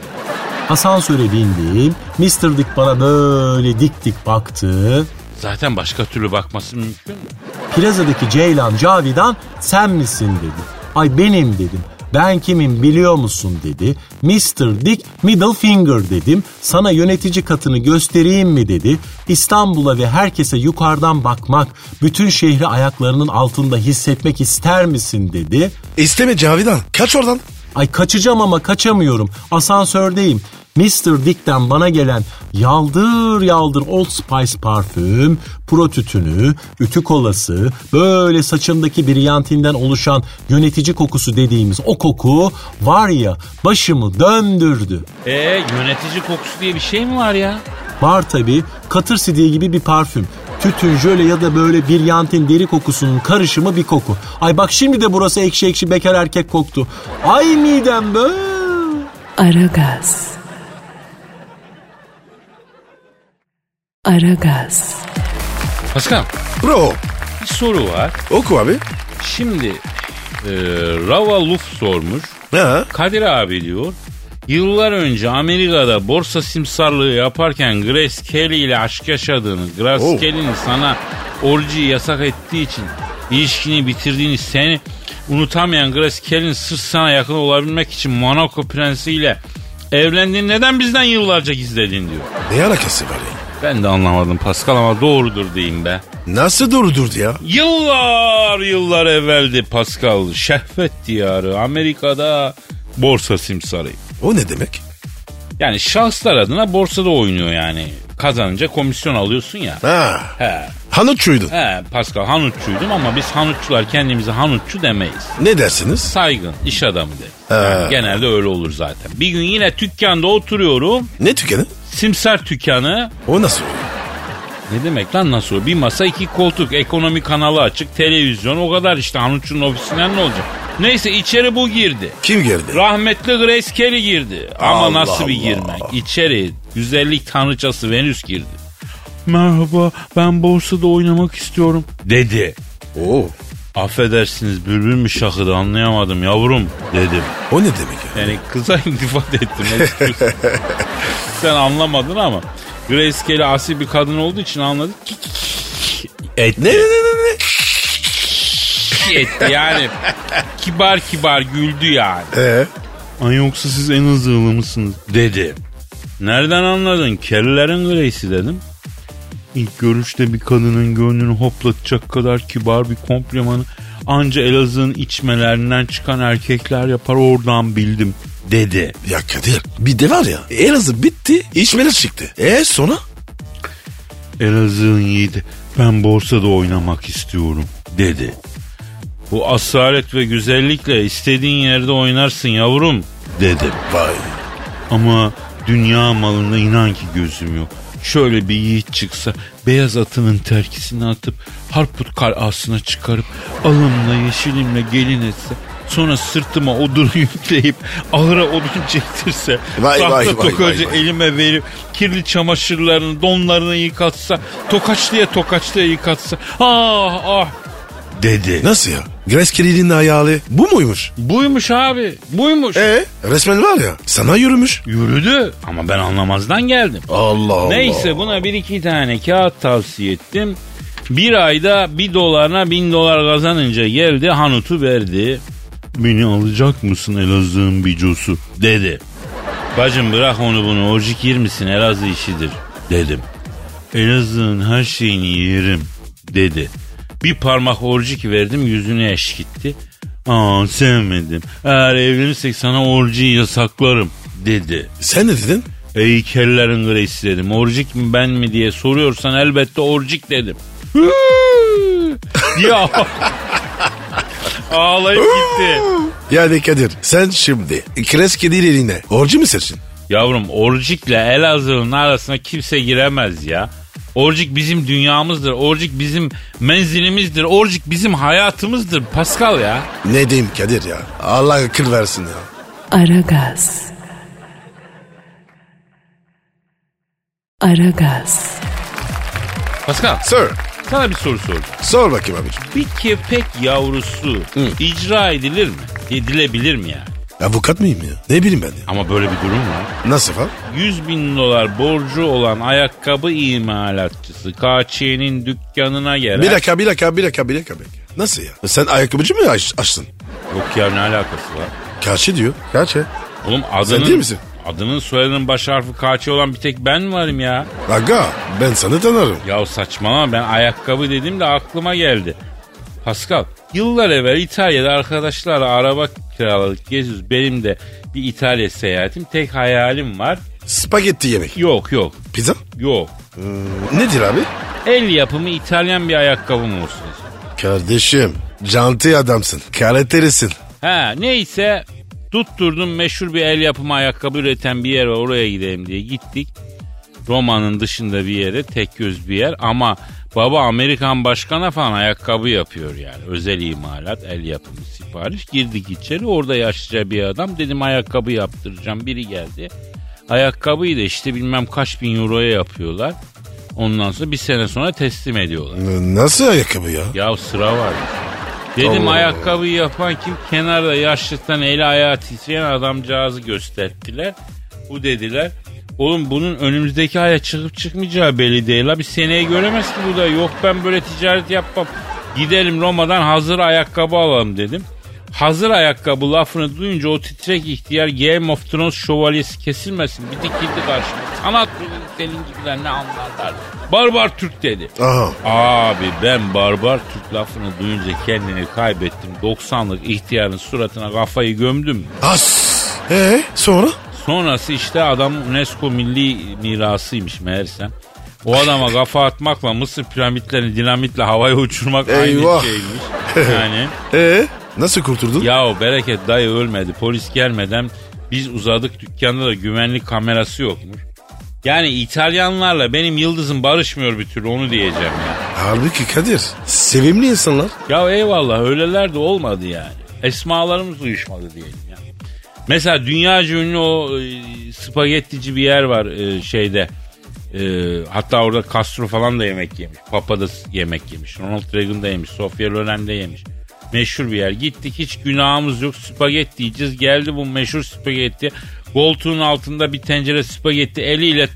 Asansöre bindim. Mr. Dick bana böyle dik dik baktı. Zaten başka türlü bakması mümkün mü? Plazadaki Ceylan Cavidan sen misin dedi. Ay benim dedim. Ben kimim biliyor musun dedi. Mr. Dick Middlefinger dedim. Sana yönetici katını göstereyim mi dedi. İstanbul'a ve herkese yukarıdan bakmak, bütün şehri ayaklarının altında hissetmek ister misin dedi. İsteme Cavidan. Kaç oradan. Ay kaçacağım ama kaçamıyorum. Asansördeyim. Mr. Dick'ten bana gelen yaldır yaldır Old Spice parfüm, pro tütünü, ütü kolası, böyle saçımdaki brilyantinden oluşan yönetici kokusu dediğimiz o koku var ya başımı döndürdü. Ee yönetici kokusu diye bir şey mi var ya? Var tabi katır sidiği gibi bir parfüm. Tütün, jöle ya da böyle biryantin deri kokusunun karışımı bir koku. Ay bak şimdi de burası ekşi ekşi bekar erkek koktu. Ay midem böyle. Aragaz. Aragaz. Pascal Bro bir soru var. oku abi. Şimdi e, Rava Luf sormuş. Ha? Kadir abi diyor. Yıllar önce Amerika'da borsa simsarlığı yaparken Grace Kelly ile aşk yaşadığını, Grace Oh. Kelly'nin sana orjiyi yasak ettiği için ilişkini bitirdiğini seni unutamayan Grace Kelly'nin sırf sana yakın olabilmek için Monaco prensiyle evlendiğini neden bizden yıllarca gizledin diyor. Ne alakası var ya? Ben de anlamadım Pascal ama doğrudur diyeyim be. Nasıl doğru durdu ya? Yıllar yıllar evveldi Pascal. Şehvet diyarı Amerika'da borsa simsarı. O ne demek? Yani şahıslar adına borsada oynuyor yani. Kazanınca komisyon alıyorsun ya. Ha. He, Hanutçuydu. he Pascal hanutçuydum ama biz hanutçular kendimize hanutçu demeyiz. Ne dersiniz? Saygın, iş adamı deriz. Yani genelde öyle olur zaten. Bir gün yine dükkanda oturuyorum. Ne tükeni? Simsar dükkanı. O nasıl oluyor? Ne demek lan nasıl? Bir masa iki koltuk, ekonomi kanalı açık, televizyon o kadar işte hanutçunun ofisinden ne olacak? Neyse içeri bu girdi. Kim geldi? Rahmetli Grace Kelly girdi. Ama Allah nasıl bir Allah. girmek? İçeri güzellik tanrıçası Venüs girdi. Merhaba ben borsada oynamak istiyorum. Dedi. Oo. Affedersiniz bülbül mü şakıdı anlayamadım yavrum dedim. O ne demek ya? Yani kıza iltifat ettim. Sen anlamadın ama Grace Kelly asil bir kadın olduğu için anladık. Ne ne ne ne? ne? etti yani. kibar kibar güldü yani. Ee, Ay yoksa siz en hızlı mısınız? Dedi. Nereden anladın? Kellerin Grace'i dedim. İlk görüşte bir kadının gönlünü hoplatacak kadar kibar bir komplimanı anca Elazığ'ın içmelerinden çıkan erkekler yapar oradan bildim dedi. ya Kadir bir de var ya Elazığ bitti içmeler çıktı. E sonra? Elazığ'ın yiğidi ben borsada oynamak istiyorum dedi. Bu asalet ve güzellikle istediğin yerde oynarsın yavrum dedim. Vay. Ama dünya malında inan ki gözüm yok. Şöyle bir yiğit çıksa beyaz atının terkisini atıp Harput kalasına çıkarıp alımla yeşilimle gelin etse sonra sırtıma odunu yükleyip ahıra odun çektirse Vay, tahta vay, vay, tokacı vay, vay. elime verip kirli çamaşırlarını donlarını yıkatsa tokaçlıya tokaçlıya yıkatsa ah ah dedi. Nasıl ya? Grace Kelly'nin hayali bu muymuş? Buymuş abi buymuş. E resmen var ya sana yürümüş. Yürüdü ama ben anlamazdan geldim. Allah Allah. Neyse buna bir iki tane kağıt tavsiye ettim. Bir ayda bir dolarına bin dolar kazanınca geldi Hanut'u verdi. Beni alacak mısın Elazığ'ın bicosu dedi. Bacım bırak onu bunu orcik yer misin Elazığ işidir dedim. Elazığ'ın her şeyini yerim dedi. Bir parmak orcik verdim yüzüne eş gitti. Aa sevmedim. Eğer evlenirsek sana orciyi yasaklarım dedi. Sen ne dedin? Ey kellerin Grace dedim. Orcik mi ben mi diye soruyorsan elbette orcik dedim. ya ağlayıp gitti. Yani Kadir sen şimdi Kelly'nin eline orcu mu seçtin? Yavrum orcikle Elazığ'ın arasına kimse giremez ya. Orcik bizim dünyamızdır. Orcik bizim menzilimizdir. Orcik bizim hayatımızdır. Pascal ya. Ne diyeyim Kadir ya? Allah akıl versin ya. Aragaz. Aragaz. Pascal Sir sana bir soru soracağım. sor bakayım abicim. Bir köpek yavrusu icra edilir mi? Edilebilir mi yani? Avukat mıyım ya? Ne bileyim ben ya. Ama böyle bir durum var. Nasıl falan? 100 bin dolar borcu olan ayakkabı imalatçısı Kaçiye'nin dükkanına gelen... Bir dakika bir dakika bir dakika bir dakika. bir dakika. Nasıl ya? Sen ayakkabıcı mı aç, açtın? Yok ya ne alakası var? Kaçı diyor. Kaçı? Oğlum adının... değil misin? Adının soyadının baş harfi Kaçi olan bir tek ben varım ya. Aga ben sana tanırım. Ya saçmalama ben ayakkabı dedim de aklıma geldi. Pascal yıllar evvel İtalya'da arkadaşlarla araba kiraladık geziyoruz. Benim de bir İtalya seyahatim tek hayalim var. Spagetti yemek. Yok yok Pizza? yok. Nedir abi? El yapımı İtalyan bir ayakkabım olsun. Kardeşim canti adamsın. Karaterisin. Ha neyse tutturdum meşhur bir el yapımı ayakkabı üreten bir yer var oraya gidelim diye gittik. Roma'nın dışında bir yere tek göz bir yer ama baba Amerikan başkana falan ayakkabı yapıyor yani. Özel imalat el yapımı sipariş. Girdik içeri orada yaşlıca bir adam dedim ayakkabı yaptıracağım biri geldi. Ayakkabıyı da işte bilmem kaç bin euroya yapıyorlar. Ondan sonra bir sene sonra teslim ediyorlar. Nasıl ayakkabı ya? Ya sıra var. Dedim Allah ayakkabıyı yapan kim? Kenarda yaşlıktan eli ayağı titreyen adamcağızı gösterdiler. Bu dediler. Oğlum bunun önümüzdeki aya çıkıp çıkmayacağı belli değil. La bir seneye göremez ki bu da. Yok ben böyle ticaret yapmam. Gidelim Roma'dan hazır ayakkabı alalım dedim. Hazır ayakkabı lafını duyunca o titrek ihtiyar Game of Thrones şövalyesi kesilmesin. Bir dikildi karşıma. Sanat senin gibiler ne anlarlar. Barbar Türk dedi. Aha. Abi ben barbar Türk lafını duyunca kendini kaybettim. 90'lık ihtiyarın suratına kafayı gömdüm. As. Ee sonra? Sonrası işte adam UNESCO milli mirasıymış meğersem. O adama kafa atmakla Mısır piramitlerini dinamitle havaya uçurmak aynı Eyvah. şeymiş. Yani Ee nasıl kurtuldun? ya bereket dayı ölmedi. Polis gelmeden biz uzadık dükkanda da güvenlik kamerası yokmuş. Yani İtalyanlarla benim yıldızım barışmıyor bir türlü onu diyeceğim ya. Halbuki Kadir sevimli insanlar. Ya eyvallah öyleler de olmadı yani. Esmalarımız uyuşmadı diyelim ya. Mesela dünyaca ünlü o e, spagettici bir yer var e, şeyde. E, hatta orada Castro falan da yemek yemiş. Papa da yemek yemiş. Ronald Reagan da yemiş. Sofia Loren de yemiş. Meşhur bir yer. Gittik hiç günahımız yok. Spagetti yiyeceğiz. Geldi bu meşhur spagetti. Koltuğun altında bir tencere spagetti eliyle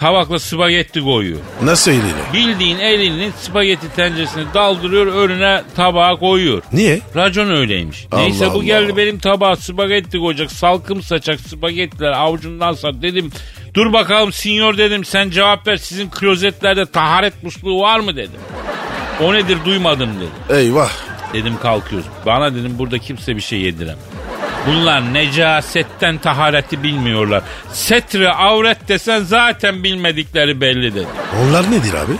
tabakla spagetti koyuyor. Nasıl eliyle? Bildiğin elinin spagetti tenceresine daldırıyor önüne tabağa koyuyor. Niye? Racon öyleymiş. Allah Neyse bu Allah. geldi benim tabağa spagetti koyacak. Salkım saçak spagettiler avucundan sat. Dedim dur bakalım sinyor dedim sen cevap ver. Sizin klozetlerde taharet musluğu var mı dedim. O nedir duymadım dedi. Eyvah. Dedim kalkıyoruz. Bana dedim burada kimse bir şey yediremez. Bunlar necasetten tahareti bilmiyorlar. Setre avret desen zaten bilmedikleri belli dedi. Onlar nedir abi?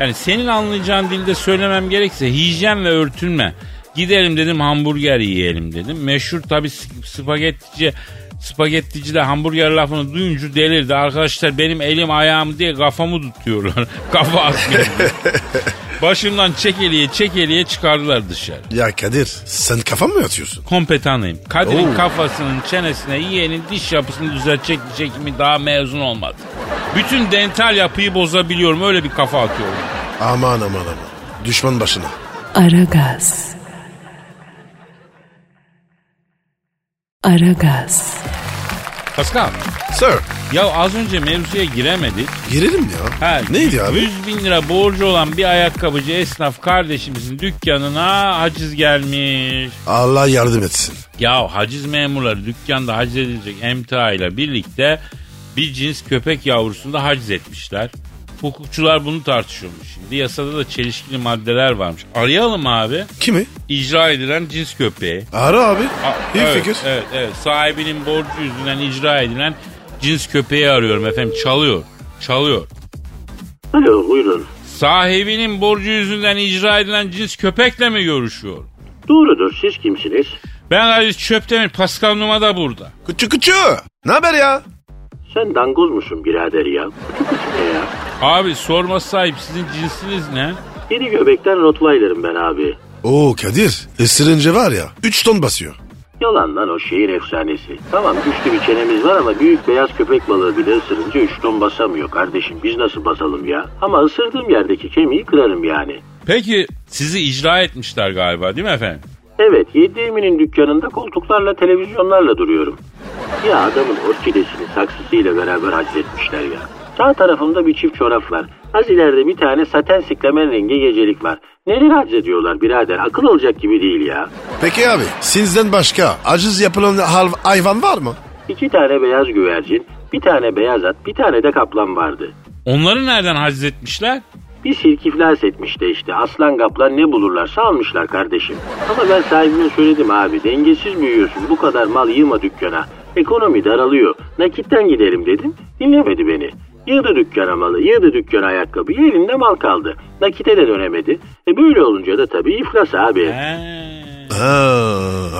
Yani senin anlayacağın dilde söylemem gerekse hijyen ve örtünme. Gidelim dedim hamburger yiyelim dedim. Meşhur tabi spagettici spagettici de hamburger lafını duyunca delirdi. Arkadaşlar benim elim ayağım diye kafamı tutuyorlar. Kafa atmıyor. Başımdan çekeliye çekeliye çıkardılar dışarı. Ya Kadir sen kafa mı atıyorsun? Kompetanıyım. Kadir'in Oo. kafasının çenesine yiyenin diş yapısını düzeltecek çekimi daha mezun olmadı. Bütün dental yapıyı bozabiliyorum. Öyle bir kafa atıyorum. Aman aman aman. Düşman başına. Aragaz. Aragaz. Pascal. Sir. Ya az önce mevzuya giremedik. Girelim ya. Ha, Neydi abi? 100 bin lira borcu olan bir ayakkabıcı esnaf kardeşimizin dükkanına haciz gelmiş. Allah yardım etsin. Ya haciz memurları dükkanda haciz edilecek emtia ile birlikte bir cins köpek yavrusunu da haciz etmişler. Hukukçular bunu tartışıyormuş şimdi. Yasada da çelişkili maddeler varmış. Arayalım abi. Kimi? İcra edilen cins köpeği. Ara abi. A- İyi evet, fikir. Evet, evet. Sahibinin borcu yüzünden icra edilen cins köpeği arıyorum efendim. Çalıyor. Çalıyor. Alo buyurun. Sahibinin borcu yüzünden icra edilen cins köpekle mi görüşüyor? Doğrudur siz kimsiniz? Ben Aziz Çöptemir, Pascal Numa da burada. Küçük küçük. Ne haber ya? Sen dangoz musun birader ya? Abi sorma sahip sizin cinsiniz ne? Yeni göbekten Rottweiler'ım ben abi. Oo Kadir. Isırınca var ya 3 ton basıyor. Yalan lan o şehir efsanesi. Tamam güçlü bir çenemiz var ama büyük beyaz köpek balığı bile ısırınca 3 ton basamıyor kardeşim. Biz nasıl basalım ya? Ama ısırdığım yerdeki kemiği kırarım yani. Peki sizi icra etmişler galiba değil mi efendim? Evet Yediğiminin dükkanında koltuklarla televizyonlarla duruyorum. Ya adamın orkidesini saksısıyla beraber haczetmişler ya. Sağ tarafımda bir çift çorap var. Az ileride bir tane saten siklemen rengi gecelik var. Neler haczediyorlar birader akıl olacak gibi değil ya. Peki abi sizden başka aciz yapılan hayvan var mı? İki tane beyaz güvercin, bir tane beyaz at, bir tane de kaplan vardı. Onları nereden haciz etmişler? Bir sirk iflas etmişti işte. Aslan kaplan ne bulurlarsa almışlar kardeşim. Ama ben sahibine söyledim abi. Dengesiz büyüyorsun. Bu kadar mal yığma dükkana. Ekonomi daralıyor. Nakitten gidelim dedim. Dinlemedi beni. Yığdı dükkana malı, yığdı dükkana ayakkabıyı, elinde mal kaldı. Nakite de dönemedi. E böyle olunca da tabii iflas abi. He. Ha,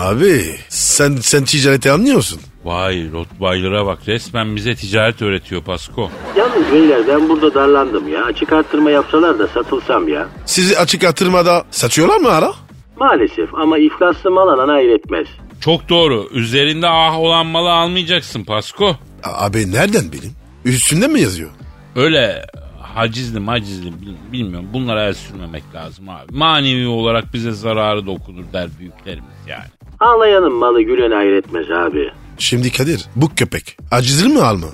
abi sen sen ticareti anlıyorsun. Vay Rottweiler'a bak resmen bize ticaret öğretiyor Pasko. Yalnız beyler ben burada darlandım ya. Açık arttırma yapsalar da satılsam ya. Sizi açık artırmada satıyorlar mı ara? Maalesef ama iflaslı mal alana hayretmez. Çok doğru. Üzerinde ah olan malı almayacaksın Pasko. A- Abi nereden bileyim? Üstünde mi yazıyor? Öyle hacizli macizli bil- bilmiyorum. Bunlara el sürmemek lazım abi. Manevi olarak bize zararı dokunur der büyüklerimiz yani. Ağlayanın malı gülen hayretmez abi. Şimdi Kadir bu köpek acizli mi al mı?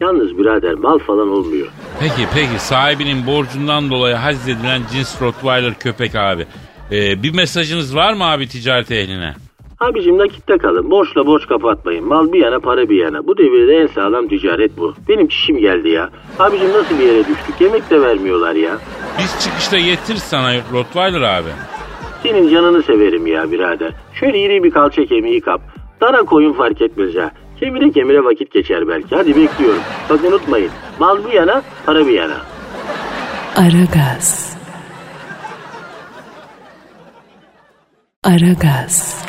Yalnız birader mal falan olmuyor. Peki peki sahibinin borcundan dolayı haczedilen cins Rottweiler köpek abi. Ee, bir mesajınız var mı abi ticaret ehline? Abicim nakitte kalın. Borçla borç kapatmayın. Mal bir yana para bir yana. Bu devirde en sağlam ticaret bu. Benim çişim geldi ya. Abicim nasıl bir yere düştük? Yemek de vermiyorlar ya. Biz çıkışta getir sana Rottweiler abi. Senin canını severim ya birader. Şöyle iri bir kalça kemiği kap. Dana koyun fark etmez ha. Kemire kemire vakit geçer belki. Hadi bekliyorum. Bak unutmayın. Mal bir yana, para bir yana. Aragaz. Aragaz.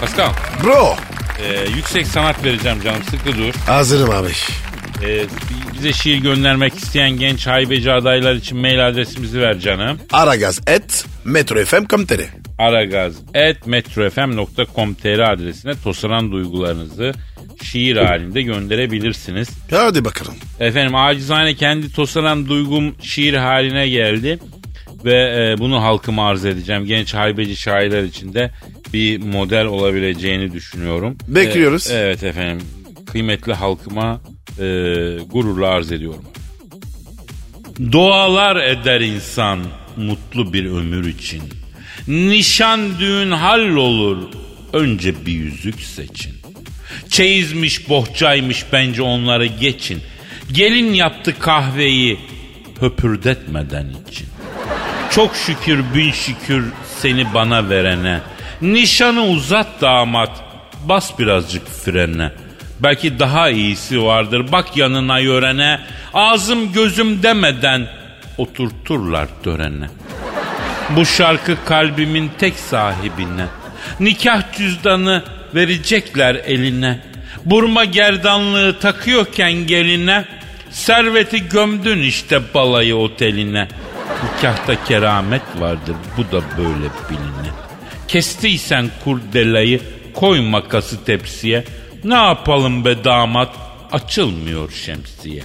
Pascal Bro e, yüksek sanat vereceğim canım sıkı dur. hazırım abi. E, bize şiir göndermek isteyen genç haybeci adaylar için mail adresimizi ver canım. Aragaz et metrofm.com.tr aragaz.metrofm.com.tr adresine tosaran duygularınızı şiir halinde gönderebilirsiniz. Hadi bakalım. Efendim acizane kendi tosaran duygum şiir haline geldi. Ve e, bunu halkıma arz edeceğim. Genç haybeci şairler için de bir model olabileceğini düşünüyorum. Bekliyoruz. E, evet efendim. Kıymetli halkıma e, gururla arz ediyorum. Dualar eder insan mutlu bir ömür için. Nişan düğün hallolur. Önce bir yüzük seçin. Çeyizmiş bohçaymış bence onları geçin. Gelin yaptı kahveyi höpürdetmeden için. Çok şükür bin şükür seni bana verene. Nişanı uzat damat. Bas birazcık frene. Belki daha iyisi vardır. Bak yanına yörene. Ağzım gözüm demeden oturturlar törene. Bu şarkı kalbimin tek sahibine. Nikah cüzdanı verecekler eline. Burma gerdanlığı takıyorken geline. Serveti gömdün işte balayı oteline. Nikahta keramet vardır bu da böyle biline. Kestiysen kurdelayı koy makası tepsiye. Ne yapalım be damat açılmıyor şemsiye.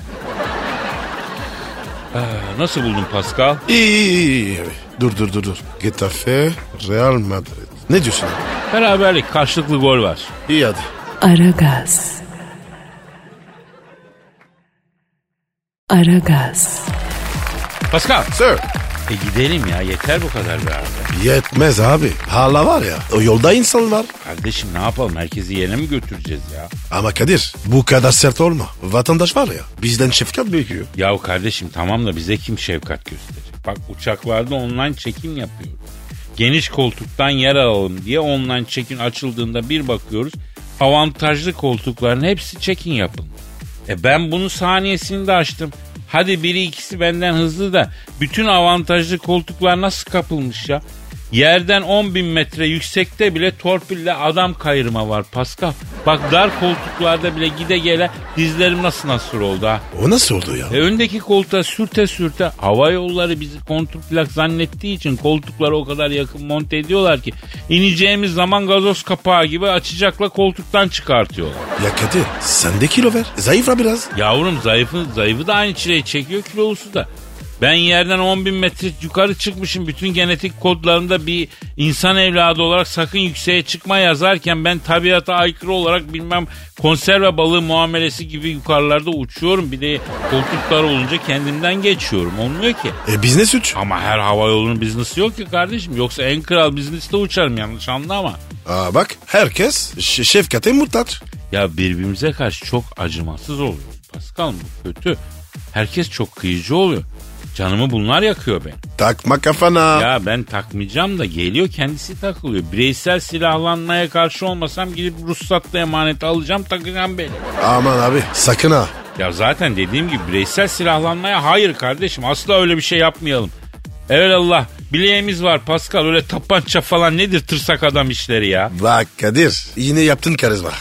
Aa, nasıl buldun Pascal? İyi iyi iyi. Dur dur dur dur. Getafe Real Madrid. Ne diyorsun abi? Beraberlik karşılıklı gol var. İyi hadi. Aragaz. Aragaz. Pascal. Sir. E gidelim ya yeter bu kadar be abi. Yetmez abi. Hala var ya. O yolda insan var. Kardeşim ne yapalım herkesi yerine mi götüreceğiz ya? Ama Kadir bu kadar sert olma. Vatandaş var ya bizden şefkat bekliyor. Yahu kardeşim tamam da bize kim şefkat gösterecek? Bak uçaklarda online çekim yapıyoruz. Geniş koltuktan yer alalım diye online check-in açıldığında bir bakıyoruz. Avantajlı koltukların hepsi check-in yapılmış. E ben bunu saniyesinde açtım. Hadi biri ikisi benden hızlı da bütün avantajlı koltuklar nasıl kapılmış ya? Yerden 10 bin metre yüksekte bile torpille adam kayırma var Pascal. Bak dar koltuklarda bile gide gele dizlerim nasıl nasıl oldu ha. O nasıl oldu ya? E öndeki koltuğa sürte sürte hava yolları bizi kontrplak zannettiği için koltukları o kadar yakın monte ediyorlar ki ineceğimiz zaman gazoz kapağı gibi açacakla koltuktan çıkartıyorlar. Ya Kadir sen de kilo ver. Zayıfla biraz. Yavrum zayıfı, zayıfı da aynı çileyi çekiyor kilolusu da. Ben yerden 10 bin metre yukarı çıkmışım. Bütün genetik kodlarında bir insan evladı olarak sakın yükseğe çıkma yazarken ben tabiata aykırı olarak bilmem konserve balığı muamelesi gibi yukarılarda uçuyorum. Bir de koltuklar olunca kendimden geçiyorum. Olmuyor ki. E biz ne suç? Ama her hava yolunun biznesi yok ki kardeşim. Yoksa en kral bizneste uçarım yanlış anlama. Aa bak herkes ş- şefkate muhtaç. Ya birbirimize karşı çok acımasız oluyoruz. Pascal bu kötü. Herkes çok kıyıcı oluyor. Canımı bunlar yakıyor ben. Takma kafana. Ya ben takmayacağım da geliyor kendisi takılıyor. Bireysel silahlanmaya karşı olmasam gidip ruhsatla emanet alacağım takacağım beni. Aman abi sakın ha. Ya zaten dediğim gibi bireysel silahlanmaya hayır kardeşim asla öyle bir şey yapmayalım. Evet Allah bileğimiz var Pascal öyle tapança falan nedir tırsak adam işleri ya. Bak Kadir yine yaptın karizma.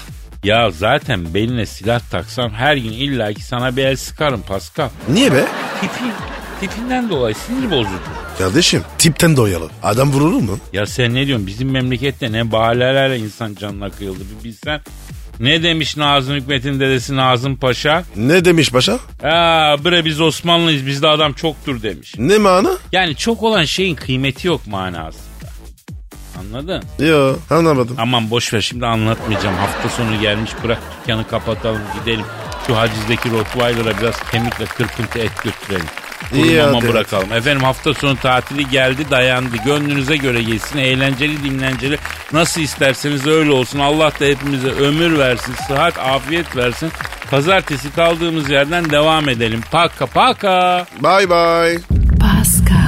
Ya zaten beline silah taksam her gün illaki sana bir el sıkarım Pascal. Niye be? Tipin, tipinden dolayı sinir bozucu. Kardeşim tipten doyalı. Adam vurulur mu? Ya sen ne diyorsun bizim memlekette ne bahanelerle insan canına kıyıldı bir bilsen. Ne demiş Nazım Hikmet'in dedesi Nazım Paşa? Ne demiş paşa? Aa bre biz Osmanlıyız bizde adam çoktur demiş. Ne mana? Yani çok olan şeyin kıymeti yok manasında. Anladın? Yo anlamadım. Aman boş ver şimdi anlatmayacağım. Hafta sonu gelmiş bırak dükkanı kapatalım gidelim. Şu hacizdeki Rottweiler'a biraz kemikle kırpıntı et götürelim. Kurumama bırakalım. Efendim hafta sonu tatili geldi dayandı. Gönlünüze göre geçsin. Eğlenceli dinlenceli. Nasıl isterseniz öyle olsun. Allah da hepimize ömür versin. Sıhhat afiyet versin. Pazartesi kaldığımız yerden devam edelim. Paka paka. Bye bye. Pascal,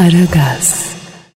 Aragaz.